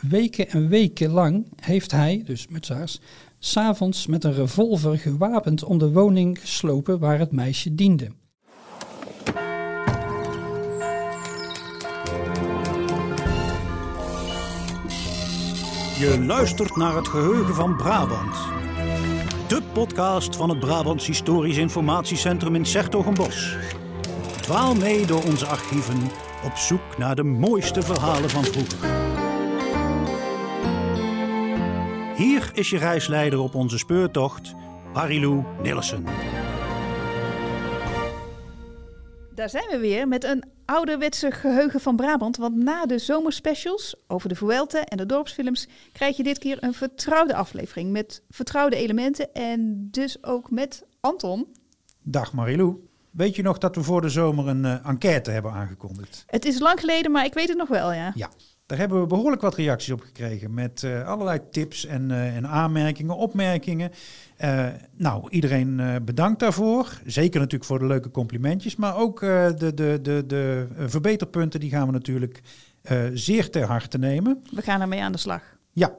weken en weken lang heeft hij, dus Mutsaars, s'avonds met een revolver gewapend om de woning geslopen waar het meisje diende. Je luistert naar het geheugen van Brabant. De podcast van het Brabants Historisch Informatiecentrum in Sertogenbos. Dwaal mee door onze archieven op zoek naar de mooiste verhalen van vroeger. Hier is je reisleider op onze speurtocht, Marilou Nillissen. Daar zijn we weer met een ouderwetse geheugen van Brabant. Want na de zomerspecials over de Vuelta en de dorpsfilms krijg je dit keer een vertrouwde aflevering met vertrouwde elementen en dus ook met Anton. Dag Marilou. Weet je nog dat we voor de zomer een uh, enquête hebben aangekondigd? Het is lang geleden, maar ik weet het nog wel, ja. Ja, daar hebben we behoorlijk wat reacties op gekregen met uh, allerlei tips en, uh, en aanmerkingen, opmerkingen. nou, iedereen bedankt daarvoor. Zeker natuurlijk voor de leuke complimentjes, maar ook de, de, de, de verbeterpunten die gaan we natuurlijk zeer ter harte nemen. We gaan ermee aan de slag. Ja,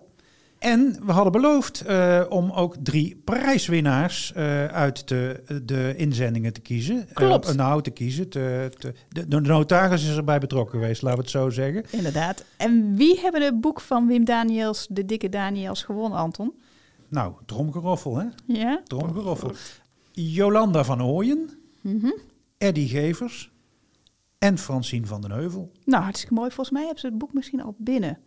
en we hadden beloofd uh, om ook drie prijswinnaars uh, uit de, de inzendingen te kiezen. Klopt. Uh, nou, te kiezen. Te, te, de, de, notaris is erbij betrokken geweest, laten we het zo zeggen. Inderdaad. En wie hebben het boek van Wim Daniels, de dikke Daniels, gewonnen, Anton? Nou, Dromgeroffel, hè? Ja. Dromgeroffel. Jolanda van Ooyen, mm -hmm. Eddie Gevers en Francine van den Heuvel. Nou, hartstikke mooi. Volgens mij hebben ze het boek misschien al binnen.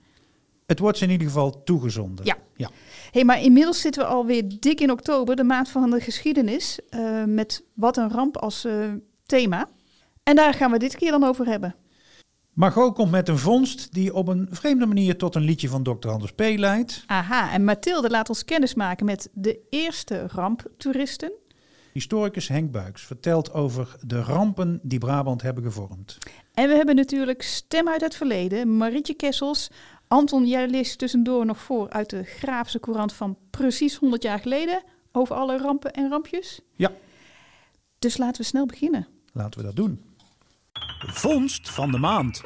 Het wordt ze in ieder geval toegezonden. Ja. ja. hey, maar inmiddels zitten we alweer dik in oktober, de maand van de geschiedenis, uh, met Wat een ramp als uh, thema. En daar gaan we dit keer dan over hebben. Margot komt met een vondst die op een vreemde manier tot een liedje van Dr. Anders P. leidt. Aha, en Mathilde laat ons kennis maken met de eerste ramptoeristen. Historicus Henk Buiks vertelt over de rampen die Brabant hebben gevormd. En we hebben natuurlijk Stem uit het Verleden, Marietje Kessels, Anton, jij leest tussendoor nog voor uit de Graafse Courant van precies 100 jaar geleden over alle rampen en rampjes. Ja. Dus laten we snel beginnen. Laten we dat doen. Vondst van de maand.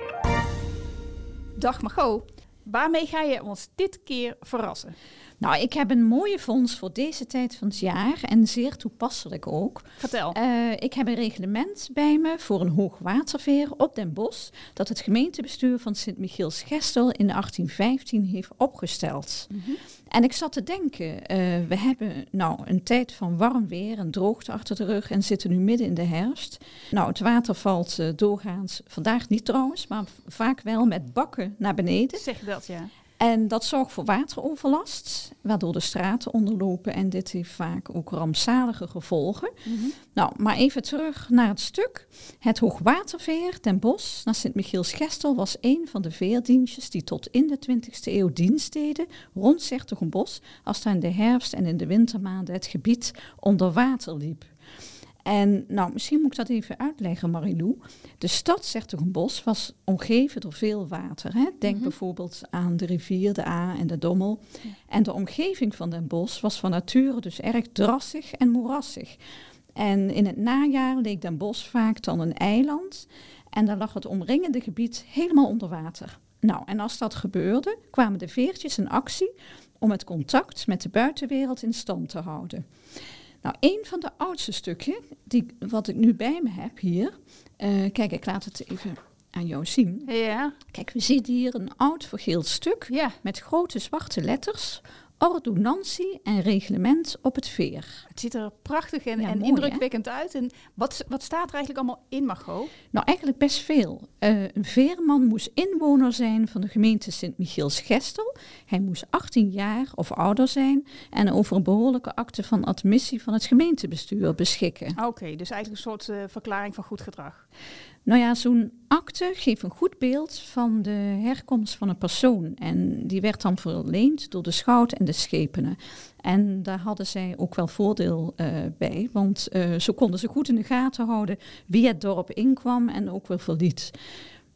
Dag Margot, waarmee ga je ons dit keer verrassen? Nou, ik heb een mooie fonds voor deze tijd van het jaar en zeer toepasselijk ook. Vertel. Uh, ik heb een reglement bij me voor een hoogwaterveer op Den Bosch dat het gemeentebestuur van Sint-Michiels-Gestel in 1815 heeft opgesteld. Mm -hmm. En ik zat te denken, uh, we hebben nou een tijd van warm weer en droogte achter de rug en zitten nu midden in de herfst. Nou, het water valt uh, doorgaans, vandaag niet trouwens, maar vaak wel met bakken naar beneden. Zeg dat, ja. En dat zorgt voor wateroverlast, waardoor de straten onderlopen. En dit heeft vaak ook rampzalige gevolgen. Mm -hmm. Nou, maar even terug naar het stuk. Het Hoogwaterveer ten Bosch naar Sint-Michiels-Gestel was een van de veerdienstjes die tot in de 20e eeuw dienst deden rond Sertogenbos, als daar in de herfst en in de wintermaanden het gebied onder water liep. En nou, misschien moet ik dat even uitleggen, Marilou. De stad Sertogenbos was omgeven door veel water. Hè? Denk Mhm. bijvoorbeeld aan de rivier, de A en de Dommel. Ja. En de omgeving van Den Bosch was van nature dus erg drassig en moerassig. En in het najaar leek Den Bosch vaak dan een eiland. En dan lag het omringende gebied helemaal onder water. Nou, en als dat gebeurde, kwamen de veertjes in actie om het contact met de buitenwereld in stand te houden. Nou, een van de oudste stukken, die, wat ik nu bij me heb hier. Uh, kijk, ik laat het even aan jou zien. Ja. Kijk, we zien hier een oud vergeeld stuk ja. met grote zwarte letters. Ordonnantie en reglement op het veer. Het ziet er prachtig en, Ja, en mooi, indrukwekkend uit. En wat, wat staat er eigenlijk allemaal in, Margot? Nou, eigenlijk best veel. Uh, een veerman moest inwoner zijn van de gemeente Sint-Michiels-Gestel. Hij moest 18 jaar of ouder zijn en over een behoorlijke akte van admissie van het gemeentebestuur beschikken. Oké, okay, dus eigenlijk een soort uh, verklaring van goed gedrag. Nou ja, zo'n akte geeft een goed beeld van de herkomst van een persoon. En die werd dan verleend door de schout en de schepenen. En daar hadden zij ook wel voordeel uh, bij, want uh, zo konden ze goed in de gaten houden wie het dorp inkwam en ook weer verliet.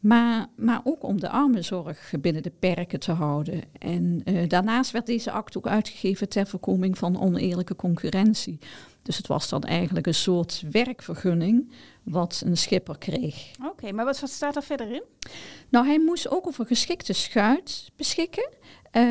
Maar, maar ook om de armenzorg binnen de perken te houden. En eh, daarnaast werd deze act ook uitgegeven ter voorkoming van oneerlijke concurrentie. Dus het was dan eigenlijk een soort werkvergunning wat een schipper kreeg. Oké, maar wat, wat staat er verder in? Nou, hij moest ook over geschikte schuit beschikken. Eh,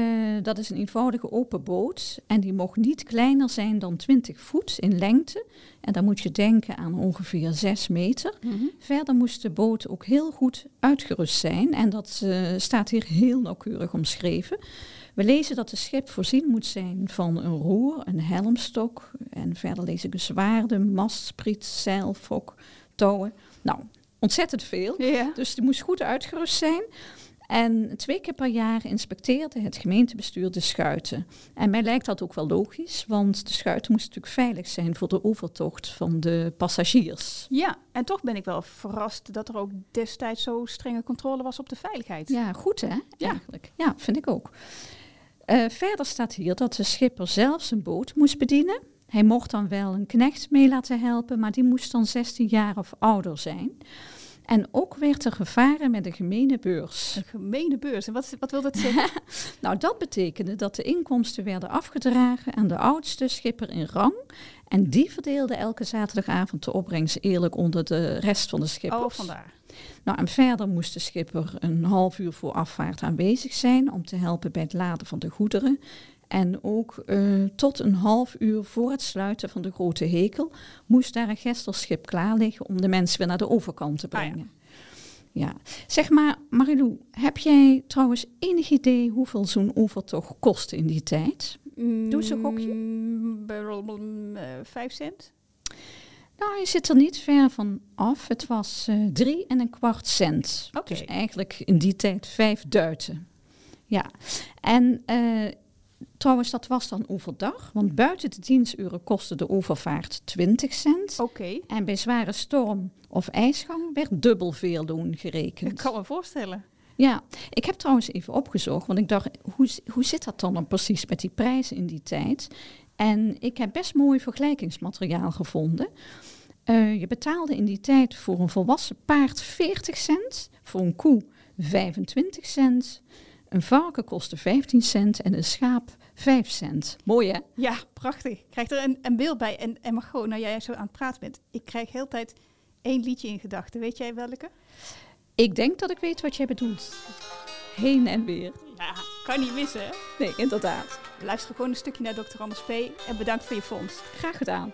dat is een eenvoudige open boot en die mocht niet kleiner zijn dan 20 voet in lengte. En dan moet je denken aan ongeveer 6 meter. Verder moest de boot ook heel goed uitgerust zijn en dat eh, staat hier heel nauwkeurig omschreven. We lezen dat de schip voorzien moet zijn van een roer, een helmstok en verder lees ik een zwaarden, mastspriet, zeil, fok, touwen. Nou, ontzettend veel. Dus die moest goed uitgerust zijn. En twee keer per jaar inspecteerde het gemeentebestuur de schuiten. En mij lijkt dat ook wel logisch, want de schuiten moesten natuurlijk veilig zijn voor de overtocht van de passagiers. Ja, en toch ben ik wel verrast dat er ook destijds zo strenge controle was op de veiligheid. Ja, goed hè? Ja. Eigenlijk. Ja, vind ik ook. Eh, verder staat hier dat de schipper zelf zijn boot moest bedienen. Hij mocht dan wel een knecht mee laten helpen, maar die moest dan 16 jaar of ouder zijn. En ook werd er gevaren met de gemene beurs. Een gemene beurs. En wat, wat wil dat zeggen? Nou, dat betekende dat de inkomsten werden afgedragen aan de oudste schipper in rang. En die verdeelde elke zaterdagavond de opbrengst eerlijk onder de rest van de schippers. oh, vandaar. Nou, en verder moest de schipper een half uur voor afvaart aanwezig zijn om te helpen bij het laden van de goederen. En ook eh, tot een half uur voor het sluiten van de grote hekel moest daar een gestelschip klaar liggen om de mensen weer naar de overkant te Ah, ja. brengen. ja. zeg maar, Marilou, heb jij trouwens enig idee hoeveel zo'n overtocht kostte in die tijd? Doe eens een gokje. Mm, blablabla, eh, Vijf cent? Nou, je zit er niet ver van af. Het was eh, drie en een kwart cent. Oké. Dus eigenlijk in die tijd vijf duiten. Ja, en trouwens, dat was dan overdag. Want buiten de diensturen kostte de overvaart 20 cent. Oké, En bij zware storm of ijsgang werd dubbel veerloon ik gerekend. kan me voorstellen. Ja, ik heb trouwens even opgezocht, want ik dacht, hoe, hoe zit dat dan, dan precies met die prijzen in die tijd? En ik heb best mooi vergelijkingsmateriaal gevonden. Eh, je betaalde in die tijd voor een volwassen paard 40 cent, voor een koe 25 cent, een varken kostte 15 cent en een schaap 5 cent. Mooi hè? Ja, prachtig. Ik krijg er een, een beeld bij. En, en Margot, nou jij zo aan het praten bent, ik krijg heel tijd één liedje in gedachten. Weet jij welke? Ik denk dat ik weet wat jij bedoelt. Heen en weer. Ja, kan niet missen hè? Nee, inderdaad. Luister gewoon een stukje naar Dr. Anders P. En bedankt voor je vondst. Graag gedaan.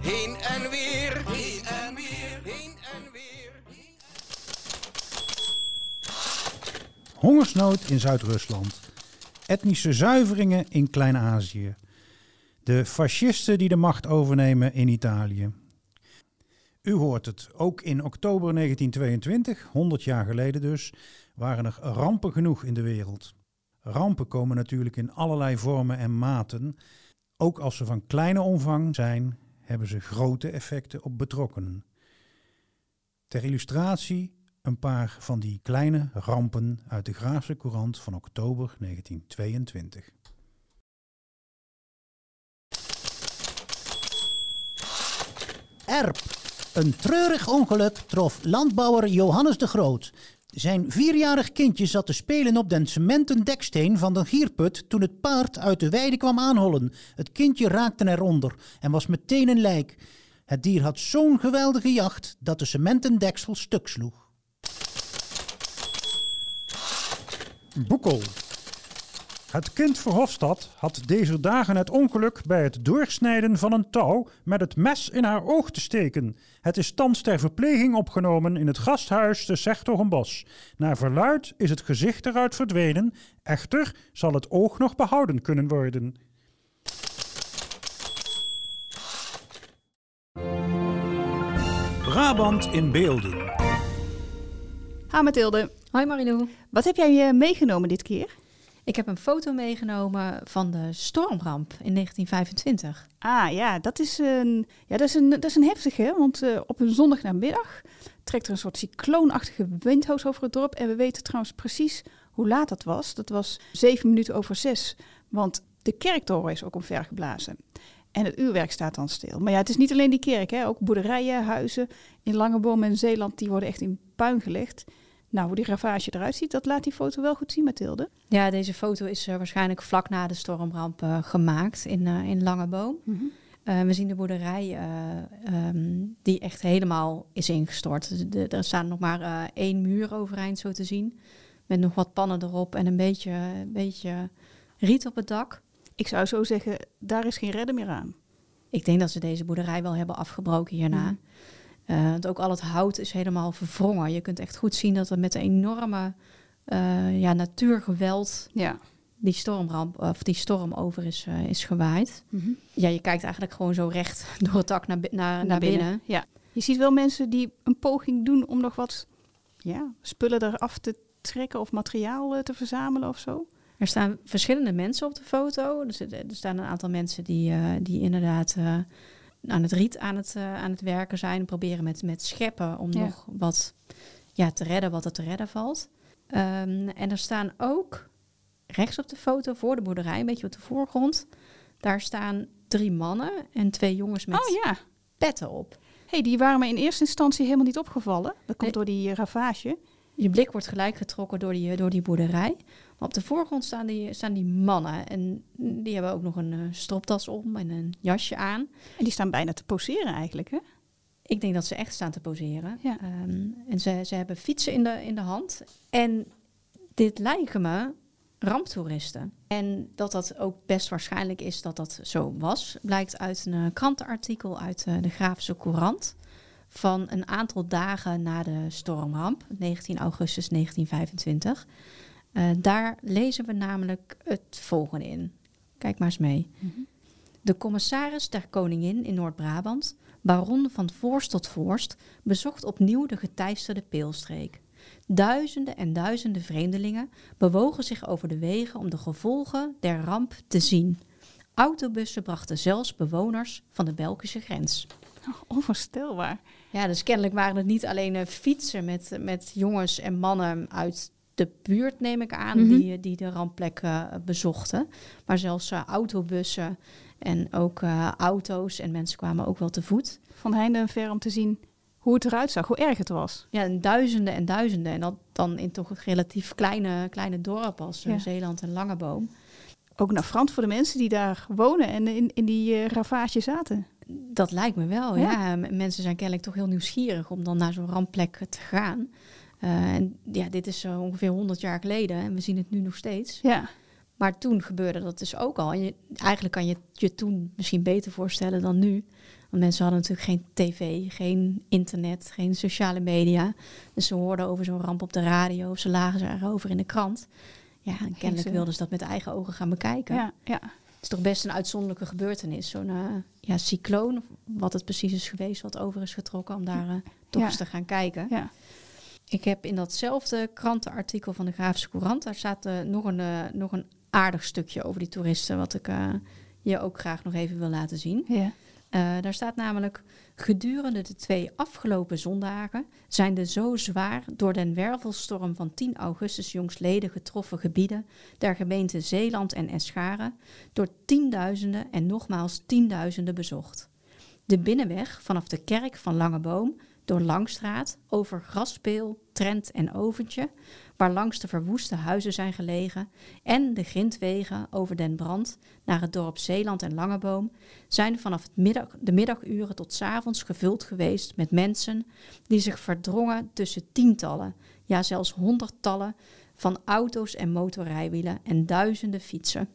Heen en weer, heen en weer, heen en weer. Hongersnood in Zuid-Rusland. Etnische zuiveringen in Klein-Azië. De fascisten die de macht overnemen in Italië. U hoort het, ook in oktober 1922, 100 jaar geleden dus, waren er rampen genoeg in de wereld. Rampen komen natuurlijk in allerlei vormen en maten. Ook als ze van kleine omvang zijn, hebben ze grote effecten op betrokkenen. Ter illustratie een paar van die kleine rampen uit de Graafse Courant van oktober 1922. Erp. Een treurig ongeluk trof landbouwer Johannes de Groot. Zijn vierjarig kindje zat te spelen op den cementen deksteen van de gierput toen het paard uit de weide kwam aanhollen. Het kindje raakte eronder en was meteen een lijk. Het dier had zo'n geweldige jacht dat de cementen deksel stuk sloeg. Boekel. Het kind Verhofstadt had deze dagen het ongeluk bij het doorsnijden van een touw met het mes in haar oog te steken. Het is thans ter verpleging opgenomen in het gasthuis te Sertogenbos. Naar verluid is het gezicht eruit verdwenen, echter zal het oog nog behouden kunnen worden. Brabant in beelden. Ha Mathilde, Hoi Marilou. wat heb jij eh, meegenomen dit keer? Ik heb een foto meegenomen van de stormramp in 1925. Ah ja, dat is een, ja, dat is een, dat is een heftige, want eh, op een zondagnamiddag trekt er een soort cycloonachtige windhoos over het dorp. En we weten trouwens precies hoe laat dat was. Dat was zeven minuten over zes, want de kerktoren is ook omvergeblazen. En het uurwerk staat dan stil. Maar ja, het is niet alleen die kerk, hè? ook boerderijen, huizen in Langeboom en Zeeland, die worden echt in puin gelegd. Nou, hoe die ravage eruit ziet, dat laat die foto wel goed zien, Mathilde. Ja, deze foto is eh, waarschijnlijk vlak na de stormramp eh, gemaakt in, eh, in Langeboom. Eh, we zien de boerderij eh, ehm, die echt helemaal is ingestort. De- er staat nog maar één muur overeind zo te zien. Met nog wat pannen erop en een beetje, een beetje riet op het dak. Ik zou zo zeggen, daar is geen redden meer aan. Ik denk dat ze deze boerderij wel hebben afgebroken hierna. Mhm. Eh, want ook al het hout is helemaal verwrongen. Je kunt echt goed zien dat het met een enorme eh, ja, natuurgeweld Ja. die stormramp of die storm over is, eh, is gewaaid. Ja, je kijkt eigenlijk gewoon zo recht door het dak naar, naar, naar, binnen. Ja. Je ziet wel mensen die een poging doen om nog wat ja, spullen eraf te trekken of materiaal te verzamelen of zo. Er staan verschillende mensen op de foto. Dus er, er staan een aantal mensen die, die inderdaad aan het riet aan het, eh, aan het werken zijn. Proberen met, met scheppen om Ja. nog wat ja, te redden wat er te redden valt. Ehm, en er staan ook rechts op de foto voor de boerderij, een beetje op de voorgrond. Daar staan drie mannen en twee jongens met Oh ja. petten op. hey, die waren me in eerste instantie helemaal niet opgevallen. Dat komt Nee. door die eh, ravage. Je blik wordt gelijk getrokken door die, door die boerderij. Maar op de voorgrond staan die, staan die mannen. En die hebben ook nog een eh, stropdas om en een jasje aan. En die staan bijna te poseren eigenlijk, hè? Ik denk dat ze echt staan te poseren. Ja. Ehm, en ze, ze hebben fietsen in de, in de hand. En dit lijken me ramptoeristen. En dat dat ook best waarschijnlijk is dat dat zo was, blijkt uit een eh, krantenartikel uit eh, de Grafische Courant. Van een aantal dagen na de stormramp, 19 augustus 1925. Eh, daar lezen we namelijk het volgende in. Kijk maar eens mee. De commissaris der koningin in Noord-Brabant, baron van Voorst tot Voorst, bezocht opnieuw de geteisterde peelstreek. Duizenden en duizenden vreemdelingen bewogen zich over de wegen om de gevolgen der ramp te zien. Autobussen brachten zelfs bewoners van de Belgische grens. Oh, onvoorstelbaar. Ja, dus kennelijk waren het niet alleen eh, fietsen met, met jongens en mannen uit de buurt, neem ik aan, Mhm. die, die de rampplek eh, bezochten. Maar zelfs eh, autobussen en ook eh, auto's en mensen kwamen ook wel te voet. Van heinde en ver om te zien hoe het eruit zag, hoe erg het was. Ja, en duizenden en duizenden. En dat dan in toch een relatief kleine, kleine dorp als Ja. Zeeland en Langeboom. Ook naar Frans voor de mensen die daar wonen en in, in die ravage zaten. Dat lijkt me wel, Ja. Mensen zijn kennelijk toch heel nieuwsgierig om dan naar zo'n rampplek te gaan. Eh, en ja, dit is zo ongeveer 100 jaar geleden en we zien het nu nog steeds. Ja, Maar toen gebeurde dat dus ook al. En je, eigenlijk kan je je toen misschien beter voorstellen dan nu. Want mensen hadden natuurlijk geen tv, geen internet, geen sociale media. Dus ze hoorden over zo'n ramp op de radio of ze lagen ze erover in de krant. Ja, en kennelijk wilden ze dat met eigen ogen gaan bekijken. ja, ja. Het is toch best een uitzonderlijke gebeurtenis. Zo'n eh, ja, cycloon, of wat het precies is geweest, wat over is getrokken, om daar eh, toch Ja. eens te gaan kijken. ja. Ik heb in datzelfde krantenartikel van de Grafische Courant, daar staat eh, nog, een, eh, nog een aardig stukje over die toeristen, wat ik eh, je ook graag nog even wil laten zien. ja. Daar staat namelijk: Gedurende de twee afgelopen zondagen zijn de zo zwaar door den wervelstorm van 10 augustus jongstleden getroffen gebieden der gemeenten Zeeland en Escharen door tienduizenden en nogmaals tienduizenden bezocht. De binnenweg vanaf de kerk van Langeboom door Langstraat over Graspeel, Trent en Oventje, waar langs de verwoeste huizen zijn gelegen, en de grindwegen over den brand naar het dorp Zeeland en Langeboom, zijn vanaf het middag, de middaguren tot 's avonds gevuld geweest met mensen die zich verdrongen tussen tientallen, ja zelfs honderdtallen van auto's en motorrijwielen en duizenden fietsen.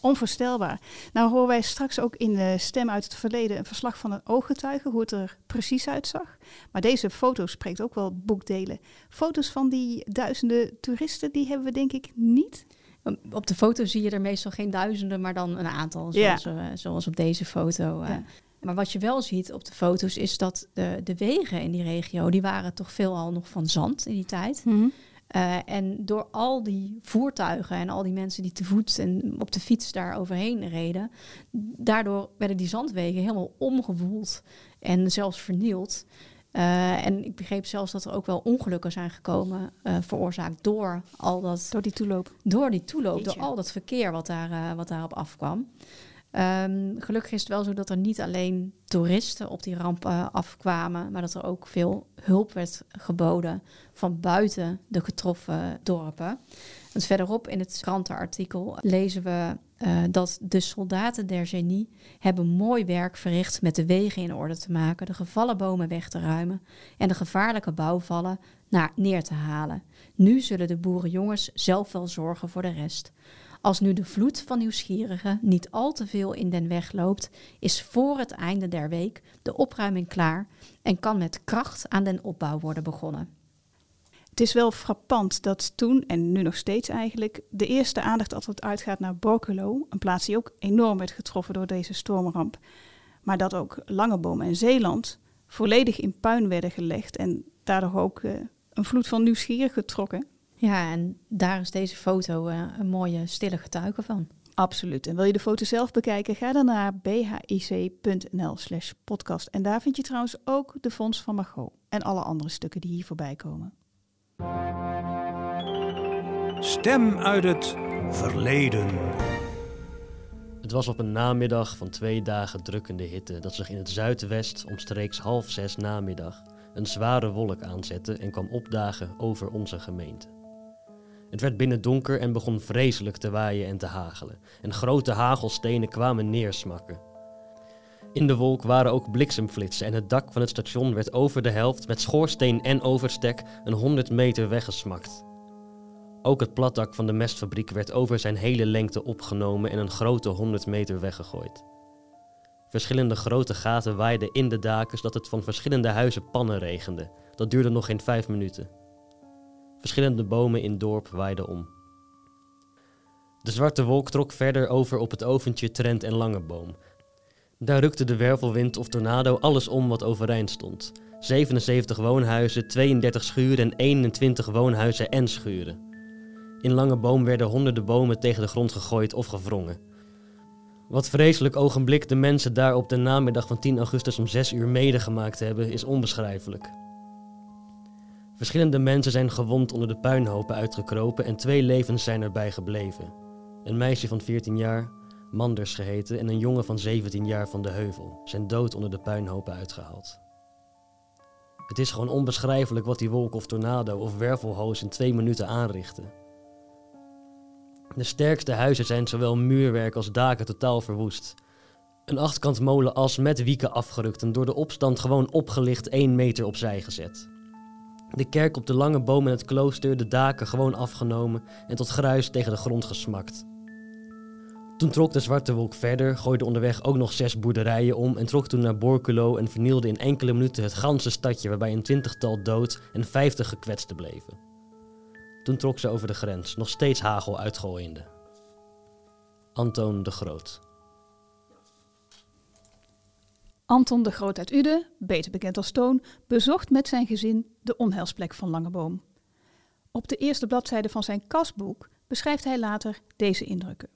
Onvoorstelbaar. Nou horen wij straks ook in de Stem uit het Verleden een verslag van een ooggetuige, hoe het er precies uitzag. Maar deze foto spreekt ook wel boekdelen. Foto's van die duizenden toeristen, die hebben we denk ik niet. Op de foto zie je er meestal geen duizenden, maar dan een aantal, Ja. zoals, eh, zoals op deze foto. eh. Ja. Maar wat je wel ziet op de foto's is dat de, de wegen in die regio, die waren toch veelal nog van zand in die tijd. Eh, en door al die voertuigen en al die mensen die te voet en op de fiets daar overheen reden, daardoor werden die zandwegen helemaal omgewoeld en zelfs vernield. Eh, en ik begreep zelfs dat er ook wel ongelukken zijn gekomen, eh, veroorzaakt door al dat Door die toeloop. door die toeloop, Jeetje. door al dat verkeer wat, daar, wat daarop afkwam. Ehm, gelukkig is het wel zo dat er niet alleen toeristen op die ramp eh, afkwamen, maar dat er ook veel hulp werd geboden van buiten de getroffen dorpen. Want verderop in het krantenartikel lezen we eh, dat de soldaten der genie hebben mooi werk verricht met de wegen in orde te maken, de gevallen bomen weg te ruimen en de gevaarlijke bouwvallen naar, neer te halen. Nu zullen de boerenjongens zelf wel zorgen voor de rest. Als nu de vloed van nieuwsgierigen niet al te veel in den weg loopt, is voor het einde der week de opruiming klaar en kan met kracht aan den opbouw worden begonnen. Het is wel frappant dat toen, en nu nog steeds eigenlijk, de eerste aandacht altijd uitgaat naar Borculo, een plaats die ook enorm werd getroffen door deze stormramp. Maar dat ook Langeboom en Zeeland volledig in puin werden gelegd en daardoor ook uh, een vloed van nieuwsgierigen getrokken. Ja, en daar is deze foto uh, een mooie stille getuige van. Absoluut. En wil je de foto zelf bekijken, ga dan naar bhic.nl slash podcast. En daar vind je trouwens ook de fonds van Margot en alle andere stukken die hier voorbij komen. Stem uit het verleden. Het was op een namiddag van twee dagen drukkende hitte dat zich in het zuidwest omstreeks half zes namiddag een zware wolk aanzette en kwam opdagen over onze gemeente. Het werd binnen donker en begon vreselijk te waaien en te hagelen, en grote hagelstenen kwamen neersmakken. In de wolk waren ook bliksemflitsen en het dak van het station werd over de helft met schoorsteen en overstek een honderd meter weggesmakt. Ook het platdak van de mestfabriek werd over zijn hele lengte opgenomen en een grote 100 meter weggegooid. Verschillende grote gaten waaiden in de daken zodat het van verschillende huizen pannen regende. Dat duurde nog geen vijf minuten. Verschillende bomen in dorp waaiden om. De zwarte wolk trok verder over op het oventje Trent en Langeboom. Daar rukte de wervelwind of tornado alles om wat overeind stond. 77 woonhuizen, 32 schuren en 21 woonhuizen en schuren. In Langeboom werden honderden bomen tegen de grond gegooid of gewrongen. Wat vreselijk ogenblik de mensen daar op de namiddag van 10 augustus om 6 uur medegemaakt hebben, is onbeschrijfelijk. Verschillende mensen zijn gewond onder de puinhopen uitgekropen en twee levens zijn erbij gebleven. Een meisje van 14 jaar, Manders geheten, en een jongen van 17 jaar van de Heuvel zijn dood onder de puinhopen uitgehaald. Het is gewoon onbeschrijfelijk wat die wolk of tornado of wervelhoos in twee minuten aanrichten. De sterkste huizen zijn zowel muurwerk als daken totaal verwoest. Een achtkant molen as met wieken afgerukt en door de opstand gewoon opgelicht één meter opzij gezet. De kerk op de lange boom en het klooster, de daken gewoon afgenomen en tot gruis tegen de grond gesmakt. Toen trok de zwarte wolk verder, gooide onderweg ook nog zes boerderijen om en trok toen naar Borculo en vernielde in enkele minuten het ganse stadje waarbij een twintigtal dood en vijftig gekwetsten bleven. Toen trok ze over de grens, nog steeds hagel uitgooiende. Antoon de Groot. Anton de Groot uit Uden, beter bekend als Toon, bezocht met zijn gezin de onheilsplek van Langeboom. Op de eerste bladzijde van zijn kasboek beschrijft hij later deze indrukken.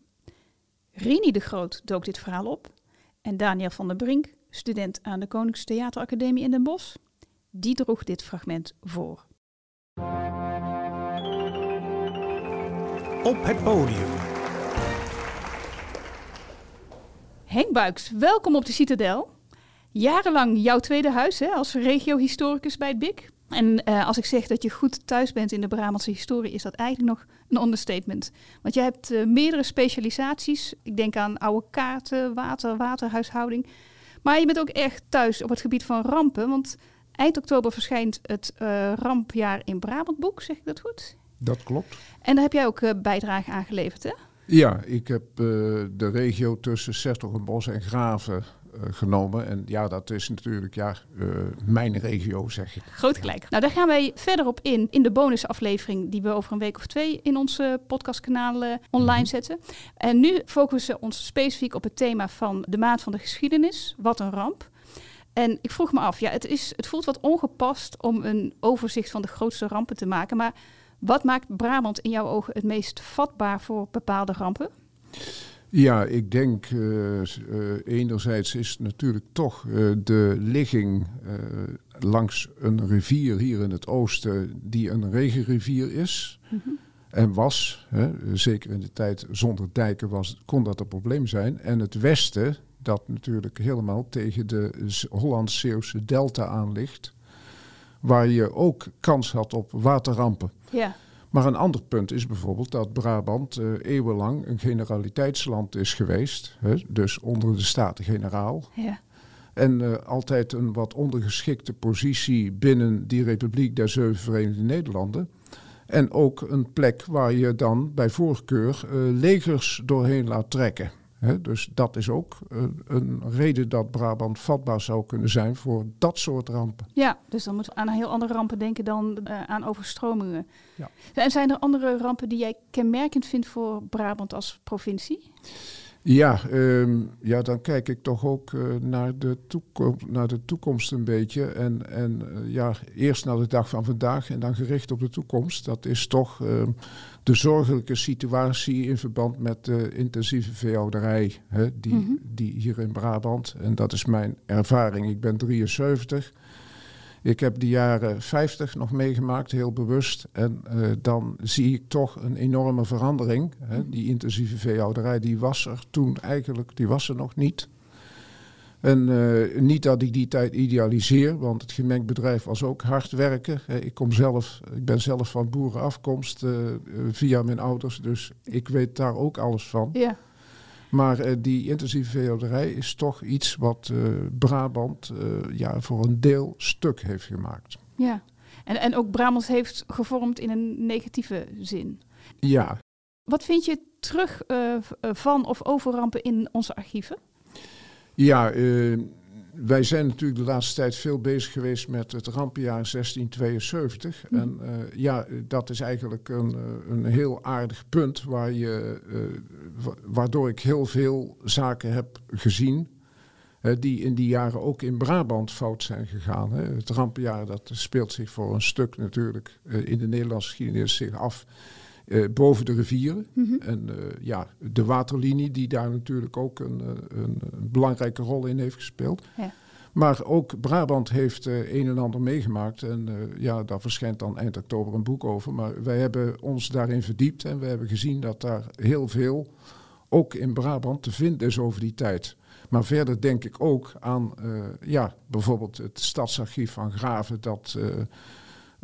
Rini de Groot dook dit verhaal op en Daniel van der Brink, student aan de Koninklijke in Den Bosch, die droeg dit fragment voor. Op het podium. Henk Buiks, welkom op de Citadel. Jarenlang jouw tweede huis hè, als regiohistoricus bij het BIC. En uh, als ik zeg dat je goed thuis bent in de Brabantse historie, is dat eigenlijk nog een understatement. Want jij hebt uh, meerdere specialisaties. Ik denk aan oude kaarten, water, waterhuishouding. Maar je bent ook echt thuis op het gebied van rampen. Want eind oktober verschijnt het uh, Rampjaar in Brabant boek, zeg ik dat goed? Dat klopt. En daar heb jij ook bijdrage aan geleverd, hè? Ja, ik heb de regio tussen Sertogenbos en Graven genomen. En ja, dat is natuurlijk ja, mijn regio, zeg ik. Groot gelijk. Nou, daar gaan wij verder op in, in de bonusaflevering die we over een week of twee in onze podcastkanaal online mm-hmm. zetten. En nu focussen we ons specifiek op het thema van de maand van de geschiedenis. Wat een ramp. En ik vroeg me af, ja, het, is, het voelt wat ongepast om een overzicht van de grootste rampen te maken, maar wat maakt Brabant in jouw ogen het meest vatbaar voor bepaalde rampen? Ja, ik denk uh, uh, enerzijds is natuurlijk toch uh, de ligging langs een rivier hier in het oosten die een regenrivier is. Mm -hmm. en was. Hè, zeker in de tijd zonder dijken was, kon dat een probleem zijn. En het westen, dat natuurlijk helemaal tegen de Z- Hollands-Zeeuwse delta aan ligt, waar je ook kans had op waterrampen. Ja. Maar een ander punt is bijvoorbeeld dat Brabant eh, eeuwenlang een generaliteitsland is geweest. Hè, dus onder de Staten-Generaal. Ja. En eh, altijd een wat ondergeschikte positie binnen die Republiek der Zeven Verenigde Nederlanden. En ook een plek waar je dan bij voorkeur eh, legers doorheen laat trekken. Dus dat is ook eh, een reden dat Brabant vatbaar zou kunnen zijn voor dat soort rampen. Ja, dus dan moeten we aan heel andere rampen denken dan eh, aan overstromingen. Ja. En zijn er andere rampen die jij kenmerkend vindt voor Brabant als provincie? Ja, ehm, ja, dan kijk ik toch ook eh, naar, de toekomst, naar de toekomst een beetje. En, en eh, ja, eerst naar de dag van vandaag en dan gericht op de toekomst. Dat is toch ehm, de zorgelijke situatie in verband met de intensieve veehouderij. Hè, die, Mhm. die hier in Brabant, en dat is mijn ervaring. Ik ben 73. Ik heb de jaren 50 nog meegemaakt, heel bewust. En eh, dan zie ik toch een enorme verandering. Hè. Die intensieve veehouderij, die was er toen eigenlijk, die was er nog niet. En eh, niet dat ik die tijd idealiseer, want het gemengd bedrijf was ook hard werken. Ik, kom zelf, ik ben zelf van boerenafkomst eh, via mijn ouders, dus ik weet daar ook alles van. Ja. Maar eh, die intensieve veehouderij is toch iets wat eh, Brabant eh, ja, voor een deel stuk heeft gemaakt. ja. En, en ook Brabant heeft gevormd in een negatieve zin. Ja, Wat vind je terug van of over rampen in onze archieven? ja wij zijn natuurlijk de laatste tijd veel bezig geweest met het rampenjaar 1672. Mhm. En eh, ja, dat is eigenlijk een, eh, een heel aardig punt waar je, eh, wa- waardoor ik heel veel zaken heb gezien. die in die jaren ook in Brabant fout zijn gegaan. Hè. Het rampenjaar dat speelt zich voor een stuk natuurlijk in de Nederlandse geschiedenis zich af eh, boven de rivieren. Mhm. En eh, ja, de waterlinie die daar natuurlijk ook een, eh, een, een belangrijke rol in heeft gespeeld. Ja. Maar ook Brabant heeft een en ander meegemaakt. En ja, daar verschijnt dan eind oktober een boek over. Maar wij hebben ons daarin verdiept en we hebben gezien dat daar heel veel ook in Brabant te vinden is over die tijd. Maar verder denk ik ook aan ja, bijvoorbeeld het stadsarchief van Graven, dat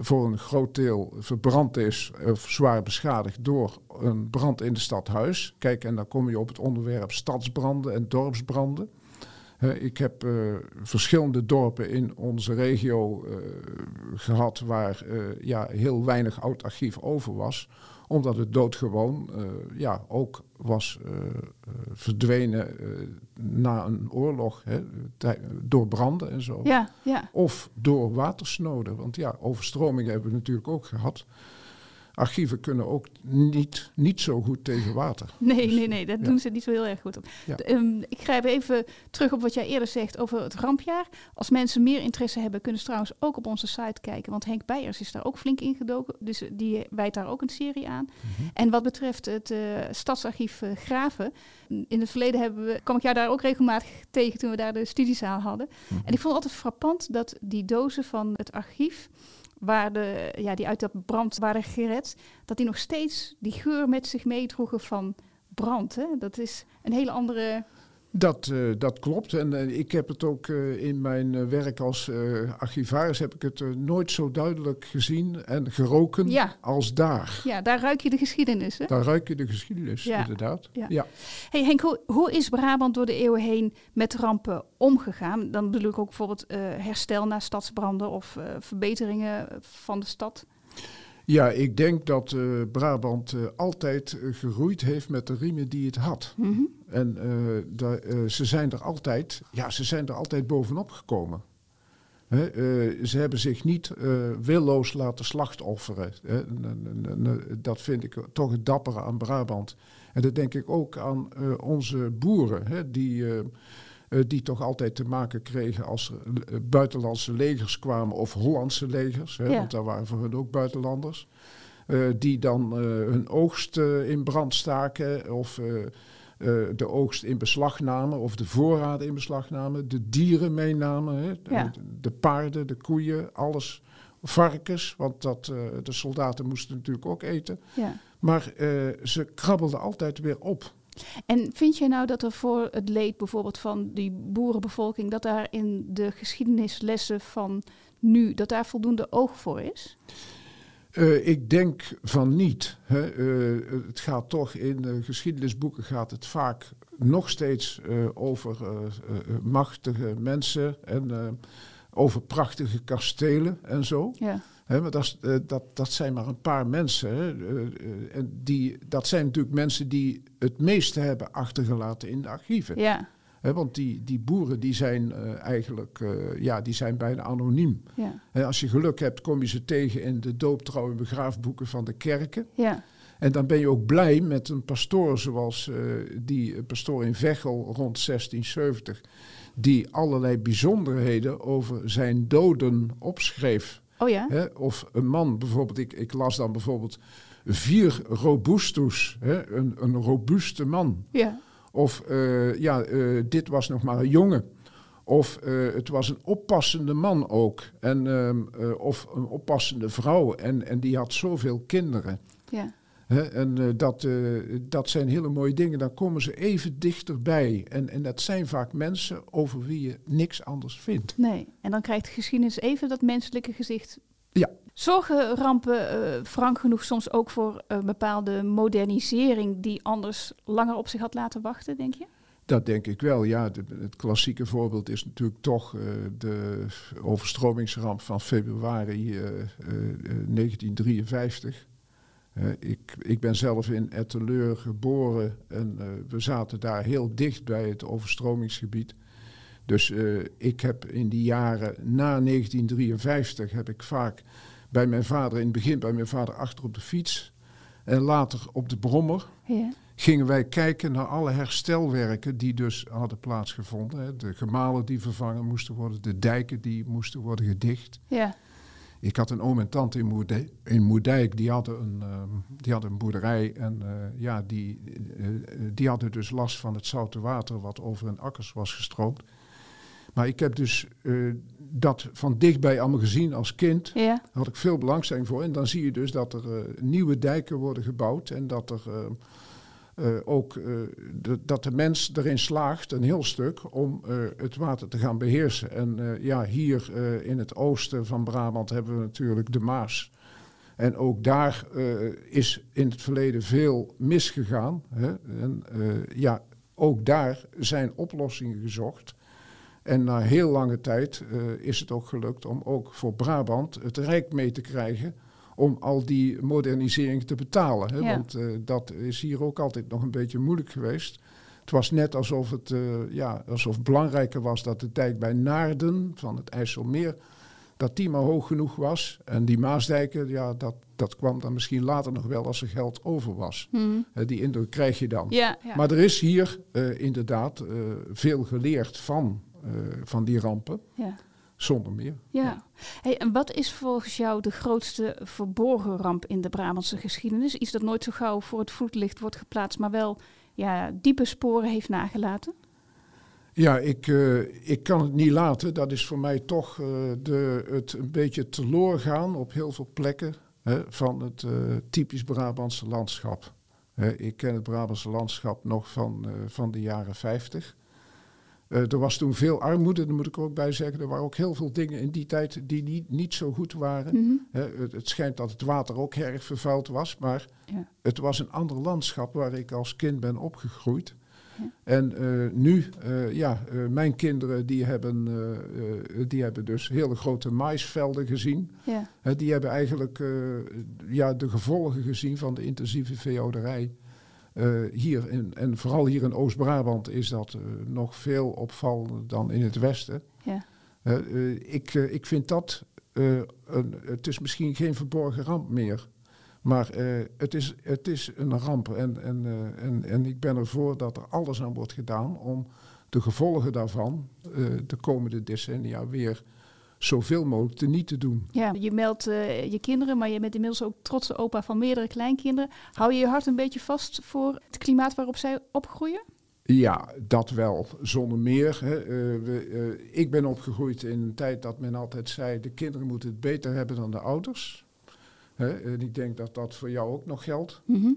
voor een groot deel verbrand is of zwaar beschadigd door een brand in de stadhuis. Kijk, en dan kom je op het onderwerp stadsbranden en dorpsbranden. Ik heb eh, verschillende dorpen in onze regio eh, gehad waar eh, ja, heel weinig oud archief over was omdat het doodgewoon eh, ja, ook was eh, eh, verdwenen na een oorlog, hè, door branden en zo. Ja, ja. Of door watersnoden. Want ja, overstromingen hebben we natuurlijk ook gehad. Archieven kunnen ook niet, niet zo goed tegen water. Nee, Dus, nee, nee, dat ja. doen ze niet zo heel erg goed op. Ja. Ehm, ik grijp even terug op wat jij eerder zegt over het rampjaar. Als mensen meer interesse hebben, kunnen ze trouwens ook op onze site kijken. Want Henk Beijers is daar ook flink ingedoken. Dus die wijdt daar ook een serie aan. Mhm. En wat betreft het eh, stadsarchief eh, Graven. In het verleden hebben we, kwam ik jou daar ook regelmatig tegen toen we daar de studiezaal hadden. Mhm. En ik vond het altijd frappant dat die dozen van het archief waar de, ja, die uit dat brand waren gered, dat die nog steeds die geur met zich meedroegen van brand. Hè? Dat is een hele andere. Dat, eh, dat klopt. En eh, ik heb het ook eh, in mijn werk als archivaris heb ik het nooit zo duidelijk gezien en geroken Ja. als daar. Ja, daar ruik je de geschiedenis. Hè? Daar ruik je de geschiedenis, Ja. inderdaad. Ja. ja. Hey Henk, hoe, hoe is Brabant door de eeuwen heen met rampen omgegaan? Dan bedoel ik ook bijvoorbeeld herstel na stadsbranden of verbeteringen van de stad. Ja, ik denk dat eh, Brabant eh, altijd eh, geroeid heeft met de riemen die het had. Mhm. En ze zijn er altijd, ja, ze zijn er altijd bovenop gekomen. Hè, ze hebben zich niet willoos laten slachtofferen. Hè. Dat vind ik toch het dappere aan Brabant. En dat denk ik ook aan onze boeren, hè, die, eh, eh, die toch altijd te maken kregen als er eh, buitenlandse legers kwamen of Hollandse legers. Hè, Ja. Want daar waren voor hun ook buitenlanders. eh, die dan eh, hun oogst eh, in brand staken of eh, eh, de oogst in beslag namen of de voorraden in beslag namen, de dieren meenamen, hè, de, Ja. de paarden, de koeien, alles varkens, want dat, eh, de soldaten moesten natuurlijk ook eten. Ja. Maar eh, ze krabbelden altijd weer op. En vind jij nou dat er voor het leed bijvoorbeeld van die boerenbevolking, dat daar in de geschiedenislessen van nu, dat daar voldoende oog voor is? Eh, ik denk van niet. Hè. Eh, het gaat toch in de geschiedenisboeken gaat het vaak nog steeds eh, over machtige mensen en over prachtige kastelen en zo. Ja. Hè, maar dat, dat, dat zijn maar een paar mensen. Eh, eh, en die, dat zijn natuurlijk mensen die het meeste hebben achtergelaten in de archieven. Ja, want die, die boeren die zijn eh, eigenlijk ja, die zijn bijna anoniem. ja, En als je geluk hebt, kom je ze tegen in de doop, trouw en begraafboeken van de kerken. ja, En dan ben je ook blij met een pastoor zoals eh, die pastoor in Veghel rond 1670, die allerlei bijzonderheden over zijn doden opschreef. Oh ja, Hè? Of een man bijvoorbeeld, ik, ik las dan bijvoorbeeld vier robustus, hè? Een, een robuuste man. ja, Of eh, ja, eh, dit was nog maar een jongen. Of eh, het was een oppassende man ook. En, ehm, eh, of een oppassende vrouw. En, en die had zoveel kinderen. ja, En eh, dat, eh, dat zijn hele mooie dingen. Dan komen ze even dichterbij. En, en dat zijn vaak mensen over wie je niks anders vindt. nee. En dan krijgt de geschiedenis even dat menselijke gezicht. Ja. Zorgen rampen eh, frank genoeg soms ook voor een bepaalde modernisering die anders langer op zich had laten wachten, denk je? Dat denk ik wel, ja. De- het klassieke voorbeeld is natuurlijk toch eh, de overstromingsramp van februari eh, eh, eh, 1953. Eh, ik, ik ben zelf in Etteleur geboren en eh, we zaten daar heel dicht bij het overstromingsgebied. Dus eh, ik heb in die jaren na 1953 heb ik vaak bij mijn vader, in het begin bij mijn vader achter op de fiets en later op de brommer Ja, gingen wij kijken naar alle herstelwerken die dus hadden plaatsgevonden. Hè. De gemalen die vervangen moesten worden, de dijken die moesten worden gedicht. ja, Ik had een oom en tante in, Moerdijk, in Moerdijk, die hadden een, ehm, die hadden een boerderij en eh, ja, die, eh, eh, die hadden dus last van het zoute water wat over hun akkers was gestroomd. Maar ik heb dus dat van dichtbij allemaal gezien als kind. ja, Daar had ik veel belangstelling voor. En dan zie je dus dat er nieuwe dijken worden gebouwd. En dat er eh, eh, ook eh, dat de mens erin slaagt, een heel stuk, om eh, het water te gaan beheersen. En eh, ja, hier eh, in het oosten van Brabant hebben we natuurlijk de Maas. En ook daar eh, is in het verleden veel misgegaan. Hè? En eh, ja, ook daar zijn oplossingen gezocht. En na heel lange tijd eh, is het ook gelukt om ook voor Brabant het Rijk mee te krijgen om al die modernisering te betalen. Hè? Ja. Want eh, dat is hier ook altijd nog een beetje moeilijk geweest. Het was net alsof het eh, ja, alsof belangrijker was dat de dijk bij Naarden van het IJsselmeer, dat die maar hoog genoeg was. En die Maasdijken, ja, dat, dat kwam dan misschien later nog wel als er geld over was. hm, Eh, die indruk krijg je dan. ja, ja. Maar er is hier eh, inderdaad veel geleerd van, van die rampen, ja. Zonder meer. Ja. Hey, en wat is volgens jou de grootste verborgen ramp in de Brabantse geschiedenis? Iets dat nooit zo gauw voor het voetlicht wordt geplaatst, maar wel ja, diepe sporen heeft nagelaten? Ja, ik, eh, ik kan het niet laten. Dat is voor mij toch eh, de, het een beetje teloor gaan op heel veel plekken hè, van het eh, typisch Brabantse landschap. Ik ken het Brabantse landschap nog van, van de jaren 50. Eh, er was toen veel armoede, daar moet ik er ook bij zeggen. Er waren ook heel veel dingen in die tijd die niet, niet zo goed waren. Mhm. Het, het schijnt dat het water ook erg vervuild was, maar Ja. het was een ander landschap waar ik als kind ben opgegroeid. Ja. En eh, nu, eh, ja, mijn kinderen die hebben, die hebben dus hele grote maisvelden gezien. Ja. Die hebben eigenlijk ja, de gevolgen gezien van de intensieve veehouderij. Eh, hier in, en vooral hier in Oost-Brabant is dat eh, nog veel opvallender dan in het westen. Ja. Eh, ik, ik vind dat, een, het is misschien geen verborgen ramp meer. Maar het, is, het is een ramp en, en, en, en ik ben ervoor dat er alles aan wordt gedaan om de gevolgen daarvan de komende decennia weer zoveel mogelijk te niet te doen. Ja, je meldt eh, je kinderen, maar je bent inmiddels ook trotse opa van meerdere kleinkinderen. Hou je je hart een beetje vast voor het klimaat waarop zij opgroeien? Ja, dat wel, zonder meer. Hè. Eh, we, eh, ik ben opgegroeid in een tijd dat men altijd zei... de kinderen moeten het beter hebben dan de ouders. Hè. En ik denk dat dat voor jou ook nog geldt. Mhm.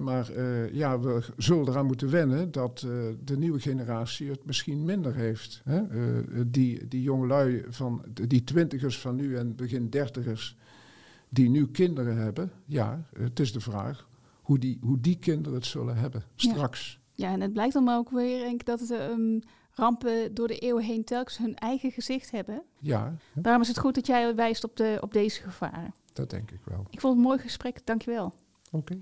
Maar eh, ja, we zullen eraan moeten wennen dat eh, de nieuwe generatie het misschien minder heeft. Hè? Eh, die, die jongelui van die twintigers van nu en begin dertigers die nu kinderen hebben, ja, het is de vraag hoe die, hoe die kinderen het zullen hebben straks. Ja, en het blijkt dan ook weer denk ik, dat het, ehm, rampen door de eeuwen heen telkens hun eigen gezicht hebben. Ja, hè, Daarom is het goed dat jij wijst op, de, op deze gevaren. dat denk ik wel. Ik vond het een mooi gesprek, dankjewel. Oké.